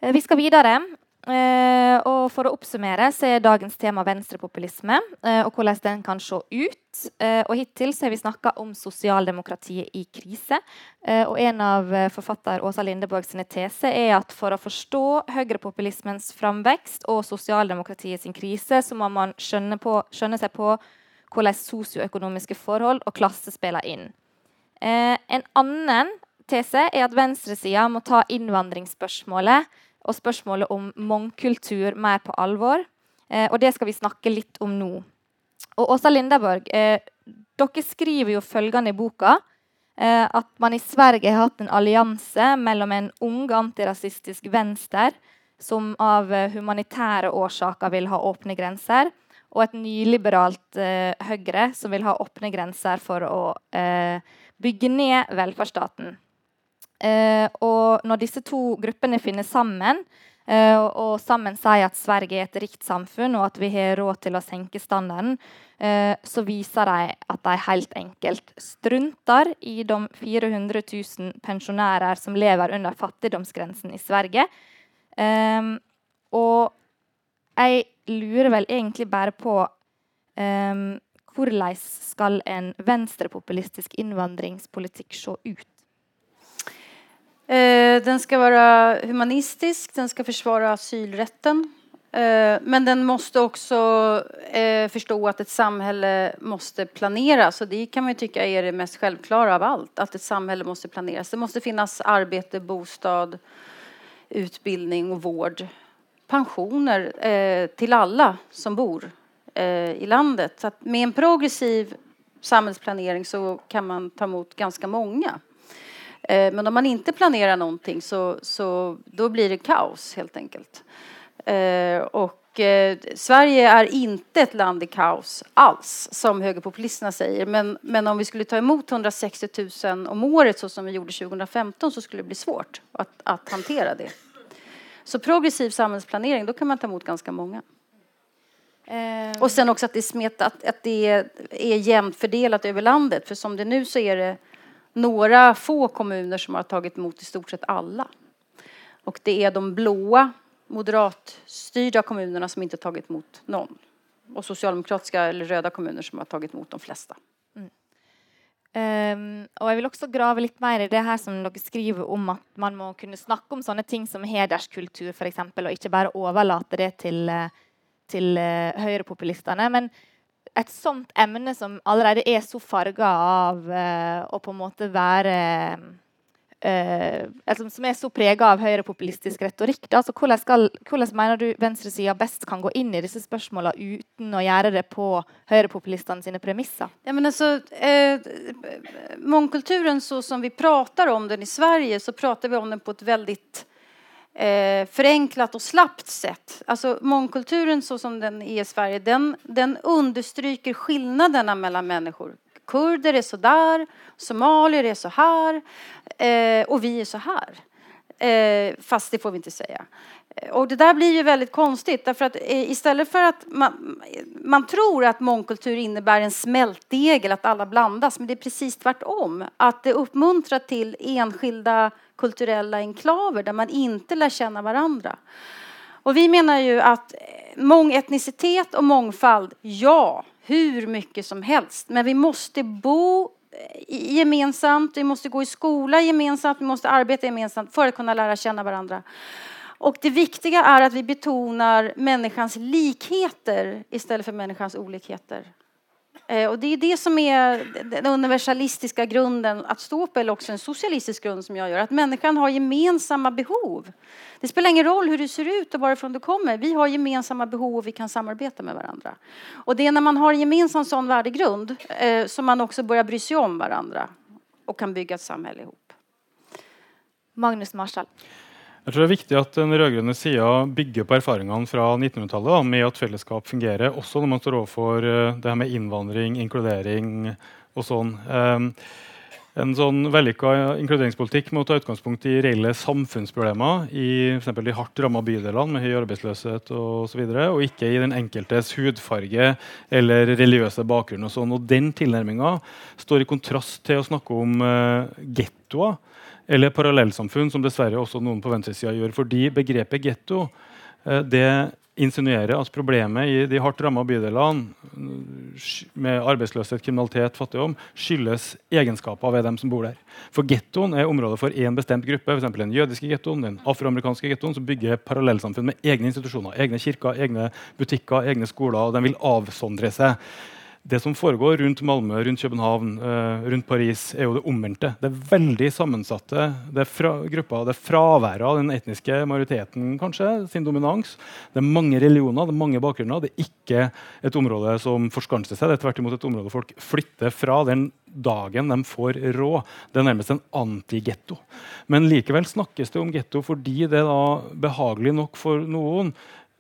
Eh, vi skal videre. Uh, og For å oppsummere så er dagens tema venstrepopulisme uh, og hvordan den kan se ut. Og Hittil så har vi snakka om sosialdemokratiet i krise. og En av forfatter Åsa Lindeborg sine teser er at for å forstå høyrepopulismens framvekst og sosialdemokratiet sin krise, så må man skjønne, på, skjønne seg på hvordan sosioøkonomiske forhold og klasse spiller inn. en annen tese er at venstresida må ta innvandringsspørsmålet og spørsmålet om mangkultur mer på alvor. Eh, og det skal vi snakke litt om nå. Og Åsa Lindeborg, eh, dere skriver jo følgende i boka eh, at man i Sverige har hatt en allianse mellom en ung antirasistisk venstre som av eh, humanitære årsaker vil ha åpne grenser, og et nyliberalt eh, Høyre som vil ha åpne grenser for å eh, bygge ned velferdsstaten. Eh, og når disse to gruppene finner sammen, eh, og sammen sier at Sverige er et rikt samfunn, og at vi har råd til å senke standarden, eh, så viser de at de helt enkelt strunter i de 400 000 pensjonærer som lever under fattigdomsgrensen i Sverige. Ehm, og jeg lurer vel egentlig bare på um, hvordan skal en venstrepopulistisk innvandringspolitikk se ut? Eh, den skal være humanistisk, den skal forsvare asylrätten. Eh, men den må også eh, at et samhälle måste planeras. Och det kan man tycka er det mest selvklare av alt. At et samhälle må planeras. Det må finnes arbeid, bostad, utbildning og vård, pensioner eh, til alle som bor eh, i landet. Så med en progressiv samfunnsplanering så kan man ta imot ganske många. Eh, men om man ikke planerer noe, så, så då blir det kaos helt enkelt. Eh, og eh, Sverige er ikke et land i kaos alls, som högerpopulisterna sier. Men, men om vi skulle ta imot 160 000 om året så som vi gjorde 2015 så skulle det bli svårt å håndtere det. Så progressiv samhällsplanering, da kan man ta imot ganske mange. Eh. Og sen også at det, smet, at, at det er är jämnt fördelat över landet. For som det er nu så er det några få kommuner som har tagit emot i stort sett alla. Och det är de blåa moderatstyrda kommunerna som inte tagit emot någon. Och socialdemokratiska eller röda kommuner som har tagit emot de flesta. Mm. Um, og jeg vil også grave litt mer i det her som dere skriver om at man må kunne snakke om sånne ting som hederskultur, f.eks., og ikke bare overlate det til, eh, til uh, høyrepopulistene. Men et sånt emne som allerede er så farga av uh, å på en måte være uh, altså, Som er så prega av høyrepopulistisk retorikk. Altså, hvordan, skal, hvordan mener du venstresida best kan gå inn i disse spørsmåla uten å gjøre det på høyrepopulistene sine premisser? Ja, men altså, eh, mångkulturen så som vi prater om den i Sverige, så prater vi om den på et veldig eh, förenklat och slappt sätt. Alltså mångkulturen så som den är i Sverige, den, den understryker skillnaderna mellan människor. Kurder är så där, somalier är så här eh, och vi är så här. Eh, fast det får vi inte säga. Och det där blir ju väldigt konstigt därför att eh, istället för att man, man tror att mångkultur innebär en smältdegel, att alla blandas, men det är precis tvärtom. Att det uppmuntrar till enskilda kulturella enklaver där man inte lär känna varandra. Och vi menar ju att mångetnicitet och mångfald, ja, hur mycket som helst. Men vi måste bo gemensamt, vi måste gå i skola gemensamt, vi måste arbeta gemensamt för att kunna lära känna varandra. Och det viktiga är att vi betonar människans likheter istället för människans olikheter. Eh, och det är det som är den universalistiska grunden att stå på, eller också en socialistisk grund som jag gör. Att människan har gemensamma behov. Det spelar ingen roll hur du ser ut och varifrån du kommer. Vi har gemensamma behov och vi kan samarbeta med varandra. Och det är när man har en gemensam sån värdegrund eh, som man också börjar bry sig om varandra och kan bygga ett samhälle ihop. Magnus Marshall. Jeg tror det er viktig at den rød-grønne sida bygger på erfaringene fra 1900-tallet med at fellesskap fungerer, også når man står overfor uh, det her med innvandring, inkludering og sånn. Um, en sånn vellykka inkluderingspolitikk må ta utgangspunkt i reelle samfunnsproblemer i for de hardt ramma bydelene med høy arbeidsløshet og, så videre, og ikke i den enkeltes hudfarge eller religiøse bakgrunn. Og sånn. Og den tilnærminga står i kontrast til å snakke om uh, gettoer eller parallellsamfunn, som dessverre også noen på venstresida gjør. Fordi begrepet getto eh, det insinuerer at problemet i de hardt ramma bydelene med arbeidsløshet, kriminalitet, fattigdom skyldes egenskaper ved dem som bor der. For Gettoen er området for én bestemt gruppe, f.eks. den jødiske gettoen, den afroamerikanske gettoen, som bygger parallellsamfunn med egne institusjoner, egne kirker, egne butikker, egne skoler. og Den vil avsondre seg det som foregår rundt Malmö, rundt København, eh, rundt Paris, er jo det omvendte. Det er veldig sammensatte det er fra, grupper. Det er fraværet av den etniske majoriteten, kanskje, sin dominans. Det er mange religioner, det er mange bakgrunner. Det er ikke et område som forskanser seg. Det er tvert imot et område folk flytter fra den dagen de får råd. Det er nærmest en antigetto. Men likevel snakkes det om getto fordi det da behagelig nok for noen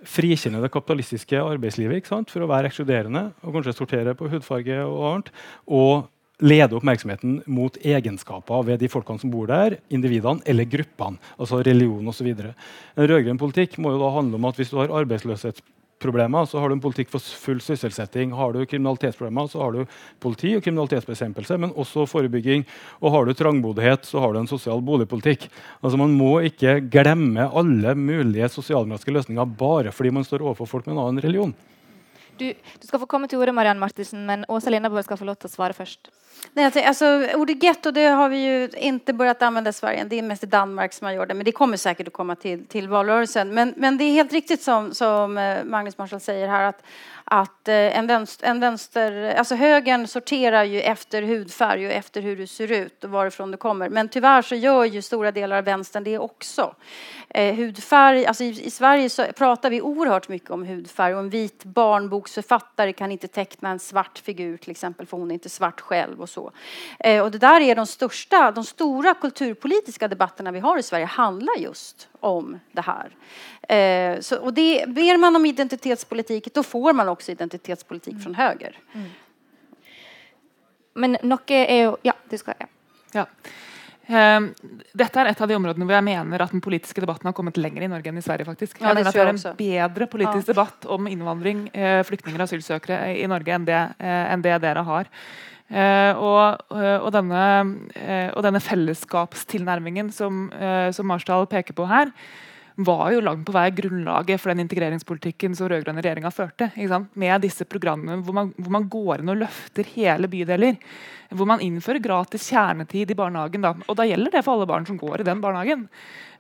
frikjenne det kapitalistiske arbeidslivet for å være ekskluderende og kanskje sortere på hudfarge og annet. Og lede oppmerksomheten mot egenskaper ved de folkene som bor der, individene eller gruppene. altså religion og så videre. En rød-grønn politikk må jo da handle om at hvis du har arbeidsløshet problemer, så har du en politikk for full sysselsetting. Har du kriminalitetsproblemer, så har du politi og kriminalitetsbekjempelse, men også forebygging. Og har du trangboddhet, så har du en sosial boligpolitikk. Altså Man må ikke glemme alle mulige sosialmessige løsninger bare fordi man står overfor folk med en annen religion. Du, du skal få komme til ordet, Marianne Martinsen, men Åsa Linderborg skal få lov til å svare først. Nej, alltså, ordet getto har vi ju inte börjat använda i Sverige. Det är mest i Danmark som man gör det. Men det kommer säkert att komma till, till valrörelsen. Men, men det är helt riktigt som, som eh, Magnus Marshall säger här att att eh, en vänster, en vänster, alltså högern sorterar ju efter hudfärg och efter hur du ser ut och varifrån du kommer. Men tyvärr så gör ju stora delar av vänstern det också. Eh, hudfärg, alltså i, i, Sverige så pratar vi oerhört mycket om hudfärg och en vit barnboksförfattare kan inte teckna en svart figur till exempel för hon är inte svart själv och så. Eh, och det där är de största, de stora kulturpolitiska debatterna vi har i Sverige handlar just om det här. Eh, så, och det, ber man om identitetspolitik, då får man också identitetspolitik mm. från höger. Mm. Men noe er jo Ja, du skal ja. ja. Um, dette er et av de områdene hvor jeg mener at den politiske debatten har kommet lenger i Norge enn i Sverige. faktisk. Jeg ja, mener at Det er en bedre politisk ja. debatt om innvandring, uh, flyktninger og asylsøkere i Norge enn det, uh, enn det dere har. Uh, og, og, denne, og, denne, fellesskapstilnærmingen som, som Marsdal peker på her, var jo langt på vei grunnlaget for den integreringspolitikken som rød-grønne regjeringa førte. Med disse programmene hvor man, hvor man, går inn og løfter hele bydeler. Hvor man innfører gratis kjernetid i barnehagen. Da. Og da gjelder det for alle barn som går i den barnehagen.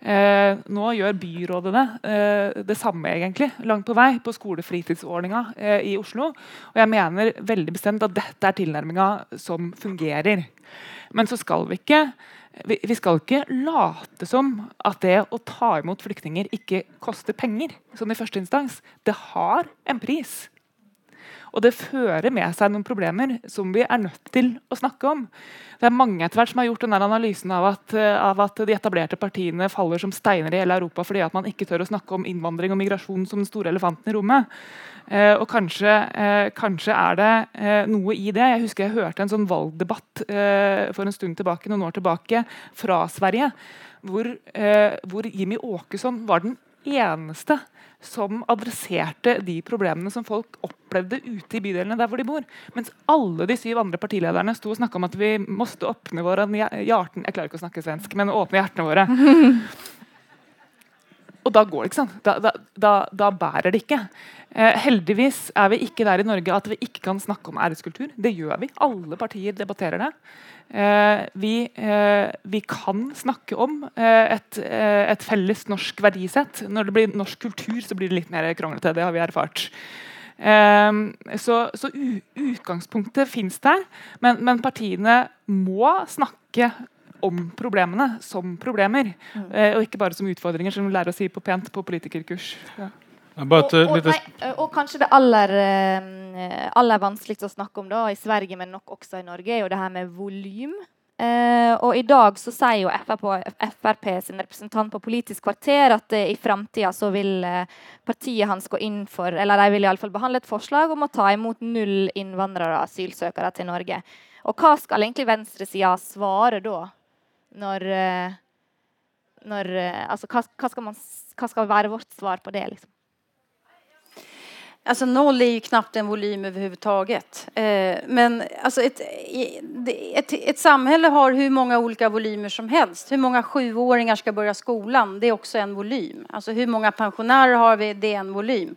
Eh, nå gjør byrådene eh, det samme, egentlig, langt på vei, på skolefritidsordninga eh, i Oslo. Og jeg mener veldig bestemt at dette er tilnærminga som fungerer. Men så skal vi ikke vi, skal ikke late som at det å ta imot flyktninger ikke koster penger. sånn i første instans. Det har en pris. Og det fører med seg noen problemer som vi er nødt til å snakke om. Det er mange etter hvert som har gjort denne analysen av at, av at, de etablerte partiene faller som steiner i hele Europa fordi at man ikke tør å snakke om innvandring og migrasjon som den store elefanten i rommet. Eh, og kanskje, eh, kanskje, er det eh, noe i det. Jeg husker jeg hørte en sånn valgdebatt for en stund tilbake, noen år tilbake fra Sverige, hvor, hvor Jimmy Åkesson var den eneste som adresserte de problemene som folk opplevde ute i bydelene der hvor de bor. Mens alle de syv andre partilederne sto og snakka om at vi måtte åpne våre hjerten Jeg klarer ikke å snakke svensk, men åpne hjertene våre. Og da går det ikke. sant? Da, da, da, bærer det ikke. Eh, heldigvis er vi ikke der i Norge at vi ikke kan snakke om æreskultur. Det gjør vi. Alle partier debatterer det. Eh, vi, eh, vi, kan snakke om eh, et, eh, et, felles norsk verdisett. Når det blir norsk kultur, så blir det litt mer kronglete. Det har vi erfart. Eh, så, så utgangspunktet fins der, men, men partiene må snakke om problemene som problemer, mm. eh, og ikke bare som utfordringer, som vi lærer å si på pent på politikerkurs. Ja. Og, og, nei, og, kanskje det aller, eh, aller vanskeligste å snakke om da, i Sverige, men nok også i Norge, er jo det her med volym. Uh, og i dag så sier jo FRP, FRP sin representant på Politisk kvarter at uh, i framtida så vil uh, partiet hans gå inn for Eller de vil iallfall behandle et forslag om å ta imot null innvandrere og asylsøkere til Norge. Og hva skal egentlig venstresida svare da? Når, eh, når eh, Altså, hva, hva, skal man, hva, skal være vårt svar på det, liksom? Alltså noll är ju knappt en volym överhuvudtaget. Eh, men alltså ett, ett, ett, samhälle har hur många olika volymer som helst. Hur många sjuåringar ska börja skolan? Det är också en volym. Alltså hur många pensionärer har vi? Det är en volym.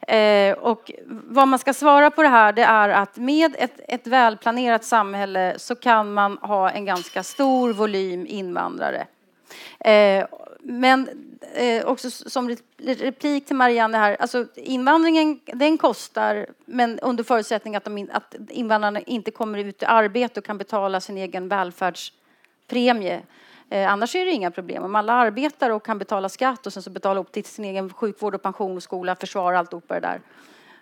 Eh, och vad man ska svara på det här det är att med ett, ett välplanerat samhälle så kan man ha en ganska stor volym invandrare. Eh, men eh, också som replik till Marianne här, alltså invandringen den kostar men under förutsättning att, de, att invandrarna inte kommer ut i arbete och kan betala sin egen välfärdspremie. Eh, annars är det inga problem. Om alla arbetar och kan betala skatt och sen så betala upp till sin egen sjukvård och pension och skola, försvar och alltihopa det där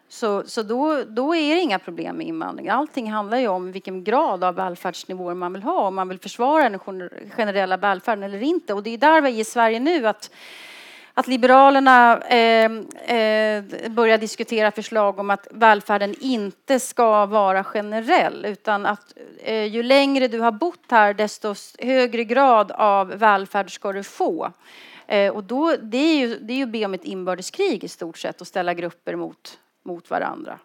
så, så då, då det inga problem med invandring. Allting handlar ju om vilken grad av välfärdsnivåer man vill ha, om man vill försvara den generella välfärden eller inte. Och det är där vi är i Sverige nu, att, att Liberalerna eh, eh, börjar diskutera förslag om att välfärden inte ska vara generell, utan att eh, ju längre du har bott här, desto högre grad av välfärd ska du få. Eh, och då, det är ju, det är ju be om ett inbördeskrig i stort sett och ställa grupper mot mot varandra.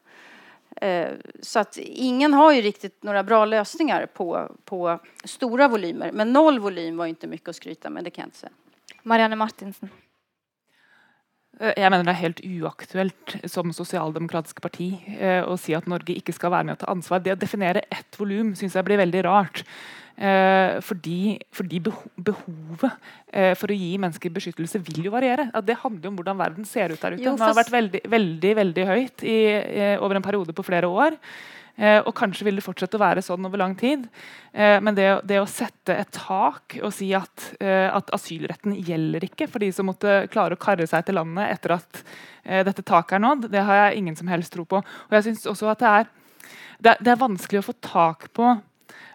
Eh, så att ingen har ju riktigt några bra lösningar på, på stora volymer. Men noll volym var inte mycket att skryta med, det kan jag inte säga. Marianne Martinsen. Eh, jeg mener det er helt uaktuelt som sosialdemokratisk parti eh, å si at Norge ikke skal være med å ta ansvar. Det å definere ett volum syns jeg blir veldig rart. Eh, fordi, fordi, behovet eh, for å gi mennesker beskyttelse vil jo variere. Det handler jo om hvordan verden ser ut der ute. Jo, Den har vært veldig, veldig, veldig høyt i, over en periode på flere år. Eh, og kanskje vil det fortsette å være sånn over lang tid. Eh, men det, det, å sette et tak og si at, eh, at, asylretten gjelder ikke for de som måtte klare å karre seg til landet etter at eh, dette taket er nådd, det har jeg ingen som helst tro på. Og jeg synes også at det er, det, det er vanskelig å få tak på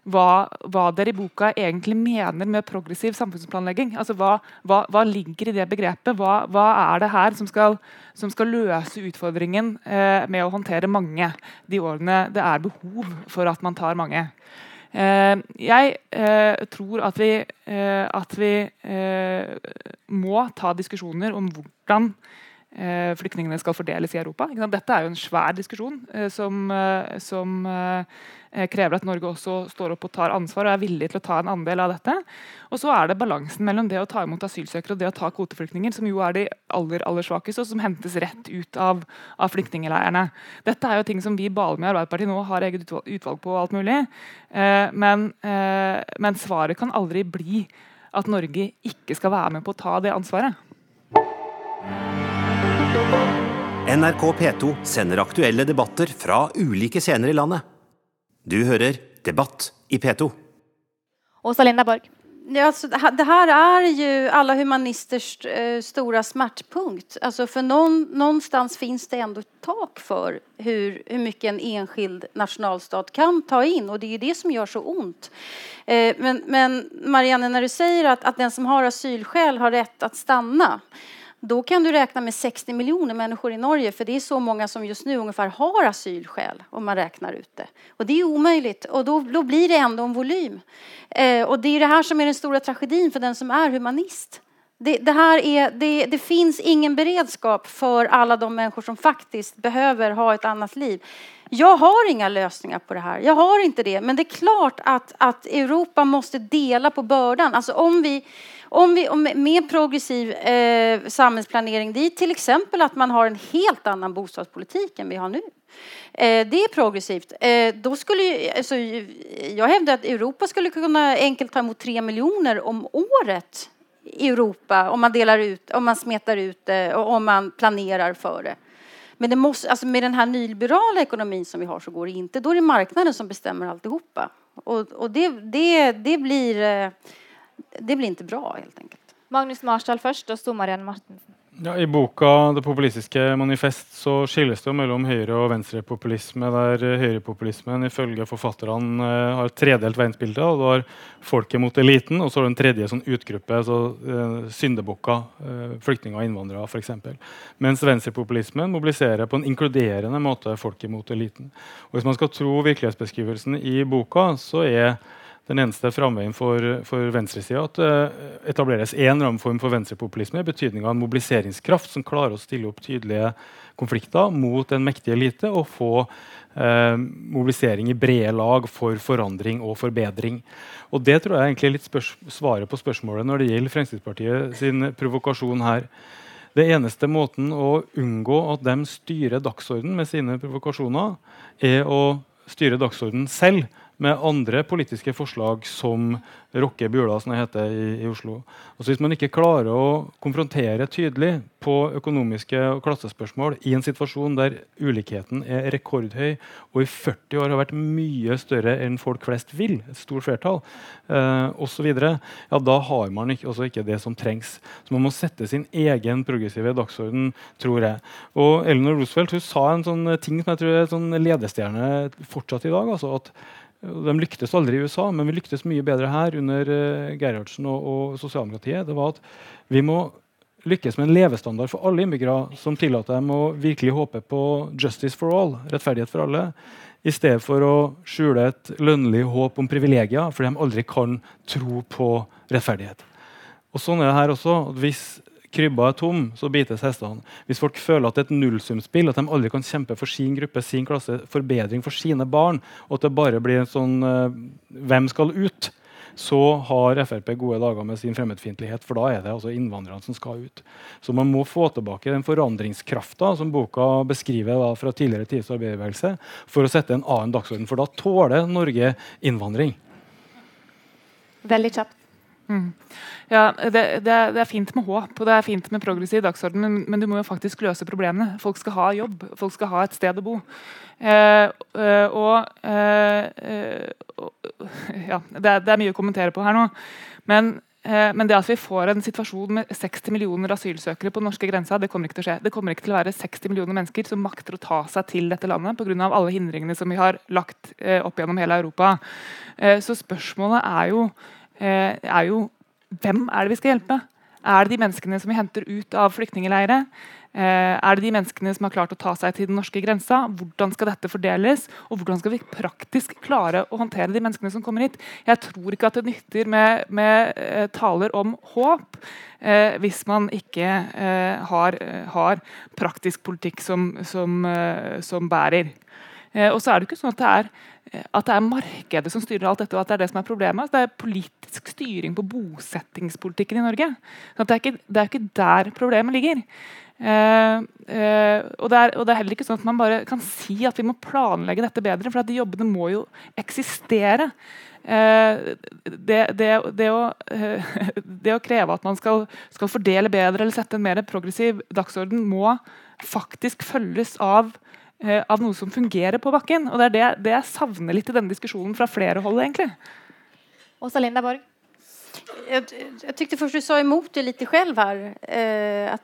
hva, hva, dere i boka egentlig mener med progressiv samfunnsplanlegging. Altså, hva, hva, hva ligger i det begrepet? Hva, er det her som skal, som skal løse utfordringen eh, med å håndtere mange de årene det er behov for at man tar mange? Eh, jeg eh, tror at vi, eh, at vi eh, må ta diskusjoner om hvordan flyktningene skal fordeles i Europa. Dette er jo en svær diskusjon som, som Eh, krever at Norge også står opp og tar ansvar og er villig til å ta en andel av dette. Og så er det balansen mellom det å ta imot asylsøkere og det å ta kvoteflyktninger, som jo er de aller aller svakeste, og som hentes rett ut av, av flyktningleirene. Dette er jo ting som vi baler med i Arbeiderpartiet nå har eget utvalg på. og alt mulig, eh, men, eh, men svaret kan aldri bli at Norge ikke skal være med på å ta det ansvaret. NRK P2 sender aktuelle debatter fra ulike scener i landet. Du hører Debatt i P2. Åsa Lindaborg. Ja, alltså, det her er jo alle humanisters store smertepunkt. smärtpunkt. Alltså för någon, någonstans finns det ändå ett tak for hvor mye en enskild nasjonalstat kan ta inn, og det er jo det som gjør så vondt. Eh, men, men Marianne, når du sier at, at den som har asylskäl har rätt att stanna då kan du räkna med 60 miljoner människor i Norge för det är så många som just nu har asylskäl om man räknar ut det. Och det är omöjligt då, då blir det ändå en volym. Eh, och det är det här som är den stora tragedin för den som är humanist. Det, det här är, det, det, finns ingen beredskap för alla de människor som faktiskt behöver ha ett annat liv. Jag har inga lösningar på det här. Jag har inte det. Men det är klart att, att Europa måste dela på bördan. Alltså om vi, om vi, om, med progressiv eh, samhällsplanering, är till exempel att man har en helt annan bostadspolitik än vi har nu. Eh, det är progressivt. Eh, då skulle ju, alltså, jag hävdar att Europa skulle kunna enkelt ta emot tre miljoner om året i Europa om man delar ut, om man smetar ut det och om man planerar för det. Men det måste, alltså med den här nyliberala ekonomin som vi har så går det inte. Då är det marknaden som bestämmer alltihopa. Och, och det, det, det blir eh, det blir ikke bra, helt enkelt. Magnus Marsdal først, og så Marianne Martensen. Ja, I boka 'Det populistiske manifest' så skilles det mellom høyre- og venstrepopulisme, der høyrepopulismen ifølge forfatterne uh, har et tredelt verdensbilde. og Du har folket mot eliten, og så har du en tredje sånn utgruppe, så uh, syndebukker, uh, flyktninger og innvandrere f.eks. Mens venstrepopulismen mobiliserer på en inkluderende måte folket mot eliten. Og Hvis man skal tro virkelighetsbeskrivelsen i boka, så er den eneste framveien for, for venstresida at det uh, etableres én eller for venstrepopulisme i betydning av en mobiliseringskraft som klarer å stille opp tydelige konflikter mot en mektig elite og få eh, mobilisering i brede lag for forandring og forbedring. Og Det tror jeg egentlig er litt svaret på spørsmålet når det gjelder Fremskrittspartiet sin provokasjon her. Det eneste måten å unngå at de styrer dagsorden med sine provokasjoner, er å styre dagsorden selv med andre politiske forslag som rocker Bula, som det heter i, i Oslo. Altså Hvis man ikke klarer å konfrontere tydelig på økonomiske og klassespørsmål i en situasjon der ulikheten er rekordhøy og i 40 år har vært mye større enn folk flest vil, et stort flertall, eh, osv., ja, da har man ikke, også ikke det som trengs. Så man må sette sin egen progressive dagsorden, tror jeg. Og Eleanor Roosevelt hun sa en sånn ting som jeg tror er en sånn ledestjerne fortsatt i dag. altså at de lyktes aldri i USA, men vi lyktes mye bedre her under uh, Gerhardsen og, og sosialdemokratiet. Det var at vi må lykkes med en levestandard for alle innbyggere som tillater dem å virkelig håpe på justice for all, rettferdighet for alle, i stedet for å skjule et lønnlig håp om privilegier fordi de aldri kan tro på rettferdighet. Og Sånn er det her også. Hvis krybba er tom, så bites hestene. Hvis folk føler at det er et nullsumspill, at de aldri kan kjempe for sin gruppe, sin klasse, forbedring for sine barn, og at det bare blir en sånn uh, Hvem skal ut? så har Frp gode dager med sin fremmedfiendtlighet. For da er det altså innvandrerne som skal ut. Så man må få tilbake den forandringskrafta som boka beskriver da, fra tidligere tids arbeiderbevegelse, for å sette en annen dagsorden. For da tåler Norge innvandring. Veldig kjapt. Mm. Ja, det, det, er, det, er, fint med håp og det er fint med progressiv dagsorden, men, men, du må jo faktisk løse problemene. Folk skal ha jobb, folk skal ha et sted å bo. Eh, eh og eh, ja, det er, det er, mye å kommentere på her nå. Men, eh, men, det at vi får en situasjon med 60 millioner asylsøkere på den norske grensa, det kommer ikke til å skje. Det kommer ikke til å være 60 millioner mennesker som makter å ta seg til dette landet pga. alle hindringene som vi har lagt eh, opp gjennom hele Europa. så spørsmålet er jo er jo hvem er det vi skal hjelpe? Er det de menneskene som vi henter ut av flyktningleirer? Eh, er det de menneskene som har klart å ta seg til den norske grensa? Hvordan skal dette fordeles? Og hvordan skal vi praktisk klare å håndtere de menneskene som kommer hit? Jeg tror ikke at det nytter med, med uh, taler om håp eh, hvis man ikke eh, har, har, praktisk politikk som, som, som bærer. Og så er det ikke sånn at det er at det er markedet som styrer alt dette, og at det er det som er problemet. Det er politisk styring på bosettingspolitikken i Norge. Det er, ikke, det, er ikke, der problemet ligger. Eh, eh, og, det er, og, det er, heller ikke sånn at man bare kan si at vi må planlegge dette bedre, for de jobbene må jo eksistere. Eh, det, det, å, det, å, kreve at man skal, skal, fordele bedre eller sette en mer progressiv dagsorden, må faktisk følges av Eh, av noe som fungerer på bakken. Og Det er det, det, jeg savner litt i denne diskusjonen fra flere hold. egentlig. Åsa Lindaborg? Jeg, jeg tykte først du sa imot det litt selv her. Eh, at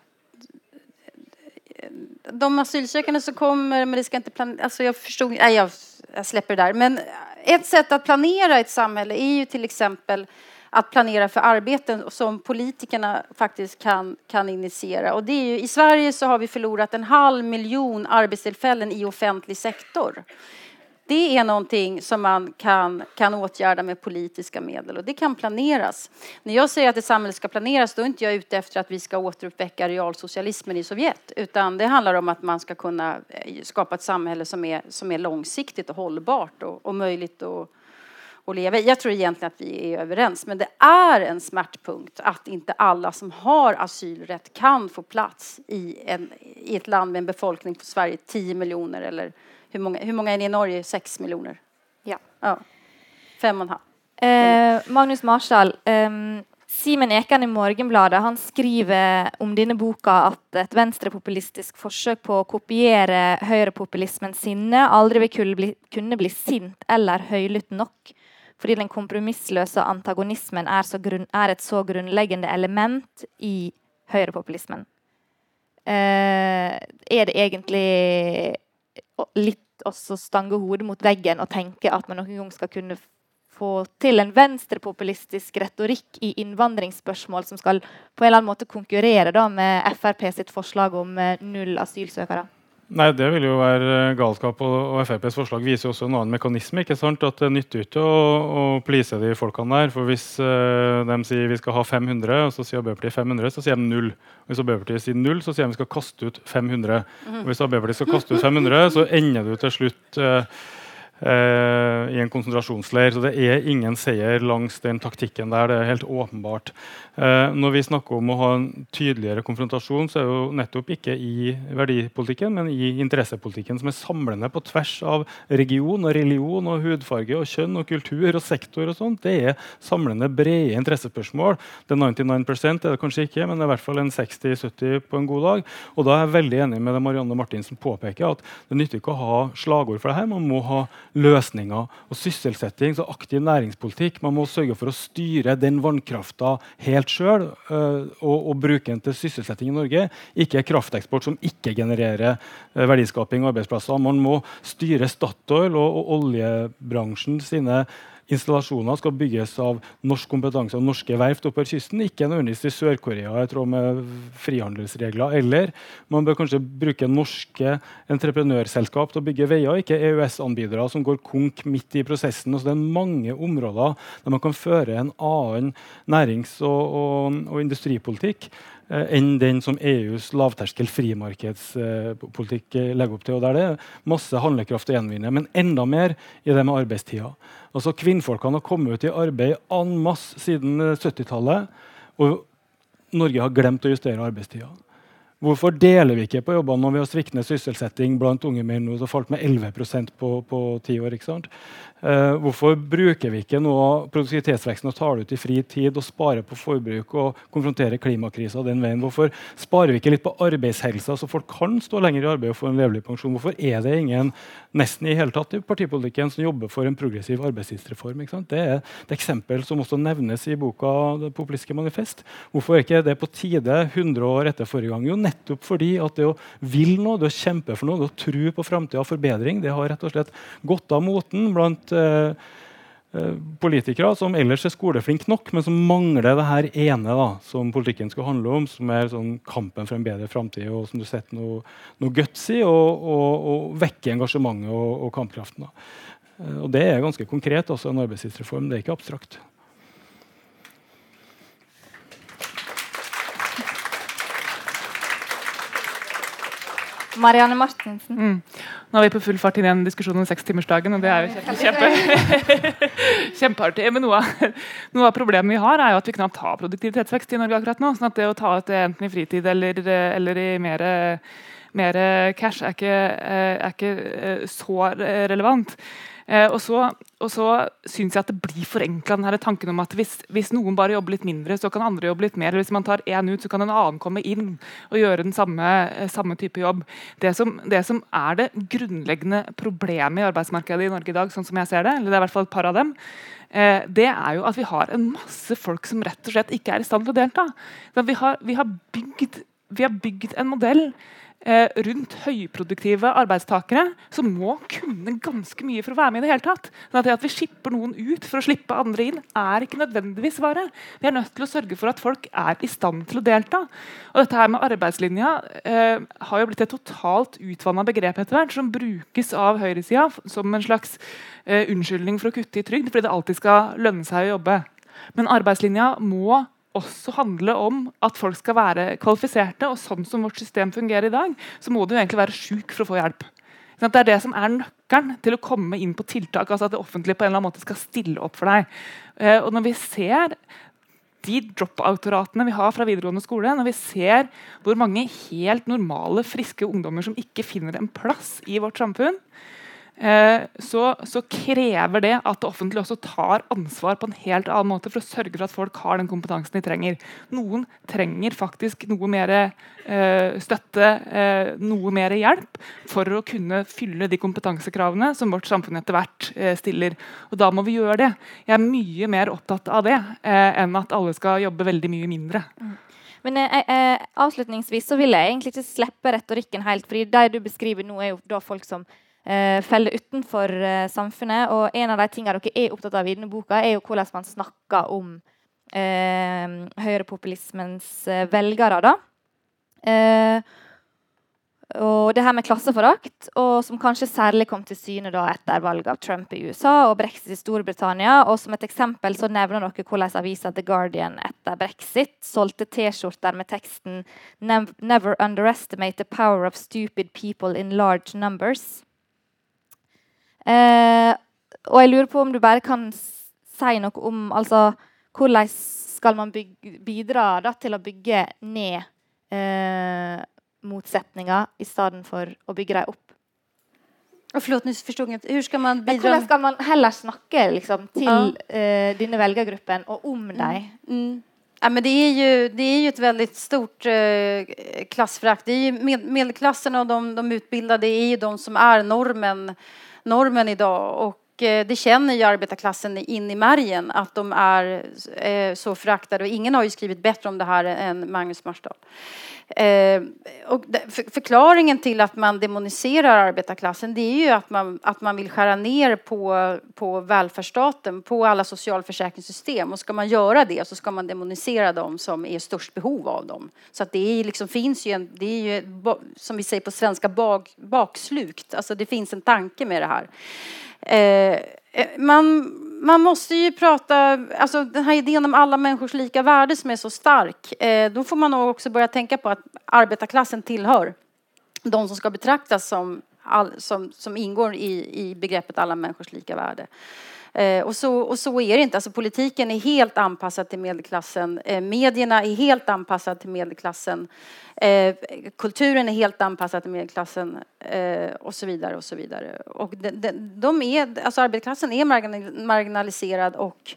de asylsøkende som kommer, men det skal ikke planeras. Alltså jag förstod, nej jeg slipper släpper det der. Men et sett å planere et samhälle er jo f.eks. exempel att planera för arbeten som politikerna faktiskt kan, kan initiera. Och det är ju, I Sverige så har vi förlorat en halv miljon arbetstillfällen i offentlig sektor. Det är någonting som man kan, kan åtgärda med politiska medel och det kan planeras. När jag säger att ett samhälle ska planeras då är inte jag ute efter att vi ska återuppväcka realsocialismen i Sovjet utan det handlar om att man ska kunna eh, skapa ett samhälle som är, som är långsiktigt och hållbart och, och möjligt att att leva i. Jag tror egentligen att vi är överens, men det är en smärtpunkt att inte alla som har asylrätt kan få plats i, en, i ett land med en befolkning på Sverige 10 miljoner eller hur många, hur många är ni i Norge? 6 miljoner? Ja. ja. Fem och en halv. Eh, Magnus Marshall, eh, Simen Ekan i Morgenbladet han skriver om denne boka at et venstrepopulistisk forsøk på å kopiere høyrepopulismens sinne aldri vil bli, kunne bli sint eller høylytt nok fordi den kompromissløse antagonismen er, grunn, er, et så grunnleggende element i høyrepopulismen. Eh, er det egentlig litt også stange hodet mot veggen og tenke at man noen gang skal kunne få til en venstrepopulistisk retorikk i innvandringsspørsmål som skal på en eller annen måte konkurrere da, med Frp sitt forslag om eh, null asylsøkere? Nei, Det vil jo være galskap. Og, og FrPs forslag viser jo også en annen mekanisme. ikke sant? At Det nytter ikke å, å please de folkene der. For Hvis uh, de sier vi skal ha 500, og så sier Arbeiderpartiet 500, så sier de null. Hvis Arbeiderpartiet sier null, så sier de vi skal kaste ut 500. Og Hvis Arbeiderpartiet skal kaste ut 500, så ender du til slutt uh, uh, i en konsentrasjonsleir. Så det er ingen seier langs den taktikken der. Det er helt åpenbart. Eh, når vi snakker om å ha en tydeligere konfrontasjon, så er det jo nettopp ikke i verdipolitikken, men i interessepolitikken, som er samlende på tvers av region og religion og hudfarge og kjønn og kultur og sektor. og sånt. Det er samlende, brede interessespørsmål. Det er 99 er det kanskje ikke, men det er i hvert fall en 60-70 på en god dag. Og da er jeg veldig enig med det Marianne Martinsen påpeker, at det nytter ikke å ha slagord for det her. Man må ha løsninger og sysselsetting og aktiv næringspolitikk. Man må sørge for å styre den vannkrafta helt sjøl uh, og, og, bruke den til sysselsetting i Norge. Ikke krafteksport som ikke genererer uh, verdiskaping og arbeidsplasser. Man må styre Statoil og, og oljebransjen sine installasjoner skal bygges av norsk kompetanse og norske verft oppover kysten, ikke nødvendigvis i Sør-Korea i tråd med frihandelsregler. Eller man bør kanskje bruke norske entreprenørselskap til å bygge veier, ikke EØS-anbydere som går konk midt i prosessen. Altså, det er mange områder der man kan føre en annen nærings- og, og, og industripolitikk enn den som EUs lavterskel frimarkedspolitikk eh, legger opp til. Og der det er masse handlekraft å gjenvinne, men enda mer i det med arbeidstida. Altså, Kvinnfolkene har kommet ut i arbeid en masse siden 70-tallet. Og Norge har glemt å justere arbeidstida. Hvorfor deler vi ikke på jobbene når vi har sviktende sysselsetting blant unge menn som falt med 11% på ti år? Uh, hvorfor bruker vi ikke av produktivitetsveksten og tar det ut i fri tid og sparer på forbruk og konfronterer klimakrisa den veien? Hvorfor sparer vi ikke litt på arbeidshelsa, så folk kan stå lenger i arbeid og få en levelig pensjon? Hvorfor er det ingen nesten i hele tatt i partipolitikken som jobber for en progressiv arbeidstidsreform? Det er et eksempel som også nevnes i boka 'Det populistiske manifest'. Hvorfor er ikke det på tide 100 år etter forrige gang? Jo, nettopp fordi at det å vil noe, det å kjempe for noe, det å tro på framtida og forbedring, det har rett og slett gått av moten blant Eh, eh, politikere som ellers er skoleflinke nok, men som mangler det her ene da, som politikken skal handle om, som er sånn kampen for en bedre framtid, og som du setter noe, noe guts i, og, og, og vekker engasjementet og, og kampkraften. Da. Eh, og det er ganske konkret, også en arbeidstidsreform. Det er ikke abstrakt. Marianne Martinsen. Mm. Nå er vi på full fart inn i en diskusjon om sekstimersdagen, og det er jo kjempe, kjempe, kjempeartig. Men noe noe av, problemet vi har, er jo at vi knapt har produktivitetsvekst i Norge akkurat nå. sånn at det å ta ut det enten i fritid eller, eller i mer, mer cash er ikke, er ikke så relevant. Eh, og så, og så syns jeg at det blir forenkla tanken om at hvis, hvis, noen bare jobber litt mindre, så kan andre jobbe litt mer. Eller hvis man tar én ut, så kan en annen komme inn og gjøre den samme, eh, samme type jobb. Det som, det som, er det grunnleggende problemet i arbeidsmarkedet i Norge i dag, sånn som jeg ser det, eller det er i hvert fall et par av dem, eh, det er jo at vi har en masse folk som rett og slett ikke er i stand til å delta. Vi har, vi har, bygd, vi har bygd en modell Eh, rundt høyproduktive arbeidstakere som må kunne ganske mye for å være med. i det hele tatt. Sånn at, det at vi skipper noen ut for å slippe andre inn, er ikke nødvendigvis svaret. Vi er nødt til å sørge for at folk er i stand til å delta. Og dette her med arbeidslinja eh, har jo blitt et totalt utvanna begrep etter hvert, som brukes av høyresida som en slags eh, unnskyldning for å kutte i trygd, fordi det alltid skal lønne seg å jobbe. Men arbeidslinja må også handle om at folk skal være kvalifiserte. Og sånn som vårt system fungerer i dag, så må du egentlig være sjuk for å få hjelp. Det er det som er nøkkelen til å komme inn på tiltak. altså At det offentlige på en eller annen måte skal stille opp for deg. Eh, og når vi ser de drop-out-ratene vi har fra videregående skole, når vi ser hvor mange helt normale, friske ungdommer som ikke finner en plass i vårt samfunn, så, så, krever det at det offentlige også tar ansvar på en helt annen måte for å sørge for at folk har den kompetansen de trenger. Noen trenger faktisk noe mer eh, støtte, eh, noe mer hjelp, for å kunne fylle de kompetansekravene som vårt samfunn etter hvert eh, stiller. Og Da må vi gjøre det. Jeg er mye mer opptatt av det eh, enn at alle skal jobbe veldig mye mindre. Mm. Men eh, avslutningsvis så vil jeg egentlig ikke slippe retorikken helt. fordi De du beskriver nå, er jo da folk som eh, faller utenfor eh, samfunnet. Og en av de tingene dere er opptatt av i denne boka, er jo hvordan man snakker om eh, høyrepopulismens eh, velgere. da. Eh, og det her med klasseforakt, og som kanskje særlig kom til syne da etter valget av Trump i USA og brexit i Storbritannia. Og Som et eksempel så nevner dere hvordan avisa The Guardian etter brexit solgte T-skjorter med teksten 'Never underestimate the power of stupid people in large numbers'. Eh, og jeg lurer på om du bare kan si noe om altså, hvordan skal man bygge, bidra da, til å bygge ned eh, motsetninger i stedet for å bygge dem opp? Forlåt, Hvordan skal man bidra Hvordan skal man heller snakke liksom, til ja. eh, denne velgergruppen og om mm. Mm. Ja, men det, är ju, det är ju ett väldigt stort eh, klassförakt. med, medelklassen och de, de utbildade är ju de som är normen normen idag. Och det kjenner jo arbeiderklassen in i märgen at de är eh, så föraktade Og ingen har jo skrivit bedre om det her enn Magnus Marsdal. Eh, och förklaringen till att man demoniserer arbeiderklassen det er jo at man, at man vill skära ner på, på välfärdsstaten, på alle socialförsäkringssystem. Og skal man gjøre det så skal man demonisere dem som er størst behov av dem. Så det är liksom, finns ju en, det är ju som vi sier på svenska, bak, bakslukt. Alltså det finns en tanke med det här. Eh, man man måste ju prata, alltså den här idén om alla människors lika värde som är så stark, eh, då får man nog också börja tänka på att arbetarklassen tillhör de som ska betraktas som, all, som, som ingår i, i begreppet alla människors lika värde. Eh, och, så, och så är det inte. Alltså, politiken är helt anpassad till medelklassen. Eh, medierna är helt anpassade till medelklassen. Eh, kulturen är helt anpassad till medelklassen eh, och så vidare. och så vidare. Och de, de, de är, alltså, arbetarklassen är marginaliserad och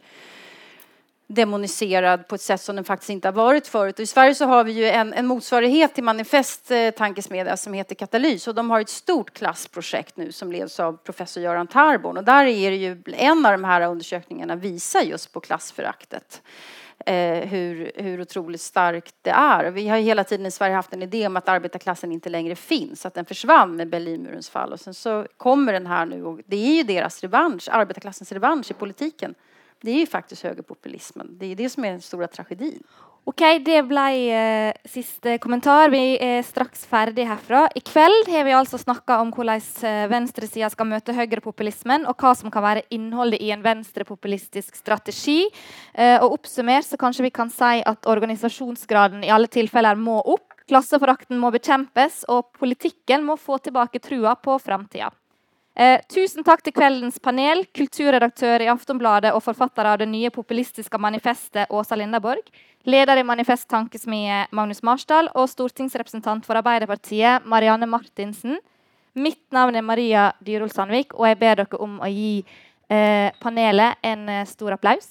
demoniserad på ett sätt som den faktiskt inte har varit förut. Och I Sverige så har vi ju en, en motsvarighet till Manifest eh, tankesmedja som heter Katalys och de har ett stort klassprojekt nu som leds av professor Göran Tarborn och där är det ju en av de här undersökningarna visar just på klassföraktet. Eh, hur, hur otroligt starkt det är. Vi har hela tiden i Sverige haft en idé om att arbetarklassen inte längre finns, att den försvann med Berlinmurens fall och sen så kommer den här nu och det är ju deras revansch, arbetarklassens revansch i politiken det är ju faktiskt högerpopulismen. Det är det som är den stora tragedin. Ok, Det ble eh, siste kommentar. Vi er straks ferdig herfra. I kveld har vi altså snakka om hvordan eh, venstresida skal møte høyrepopulismen, og hva som kan være innholdet i en venstrepopulistisk strategi. Eh, og Oppsummert så kanskje vi kan si at organisasjonsgraden i alle tilfeller må opp. Klasseforakten må bekjempes, og politikken må få tilbake trua på framtida. Eh, tusen takk til kveldens panel, kulturredaktør i Aftonbladet og forfatter av det nye populistiske manifestet Åsa Lindaborg, leder i Manifest Tankesmie Magnus Marsdal og stortingsrepresentant for Arbeiderpartiet Marianne Martinsen. Mitt navn er Maria Dyrol Sandvik, og jeg ber dere om å gi eh, panelet en eh, stor applaus.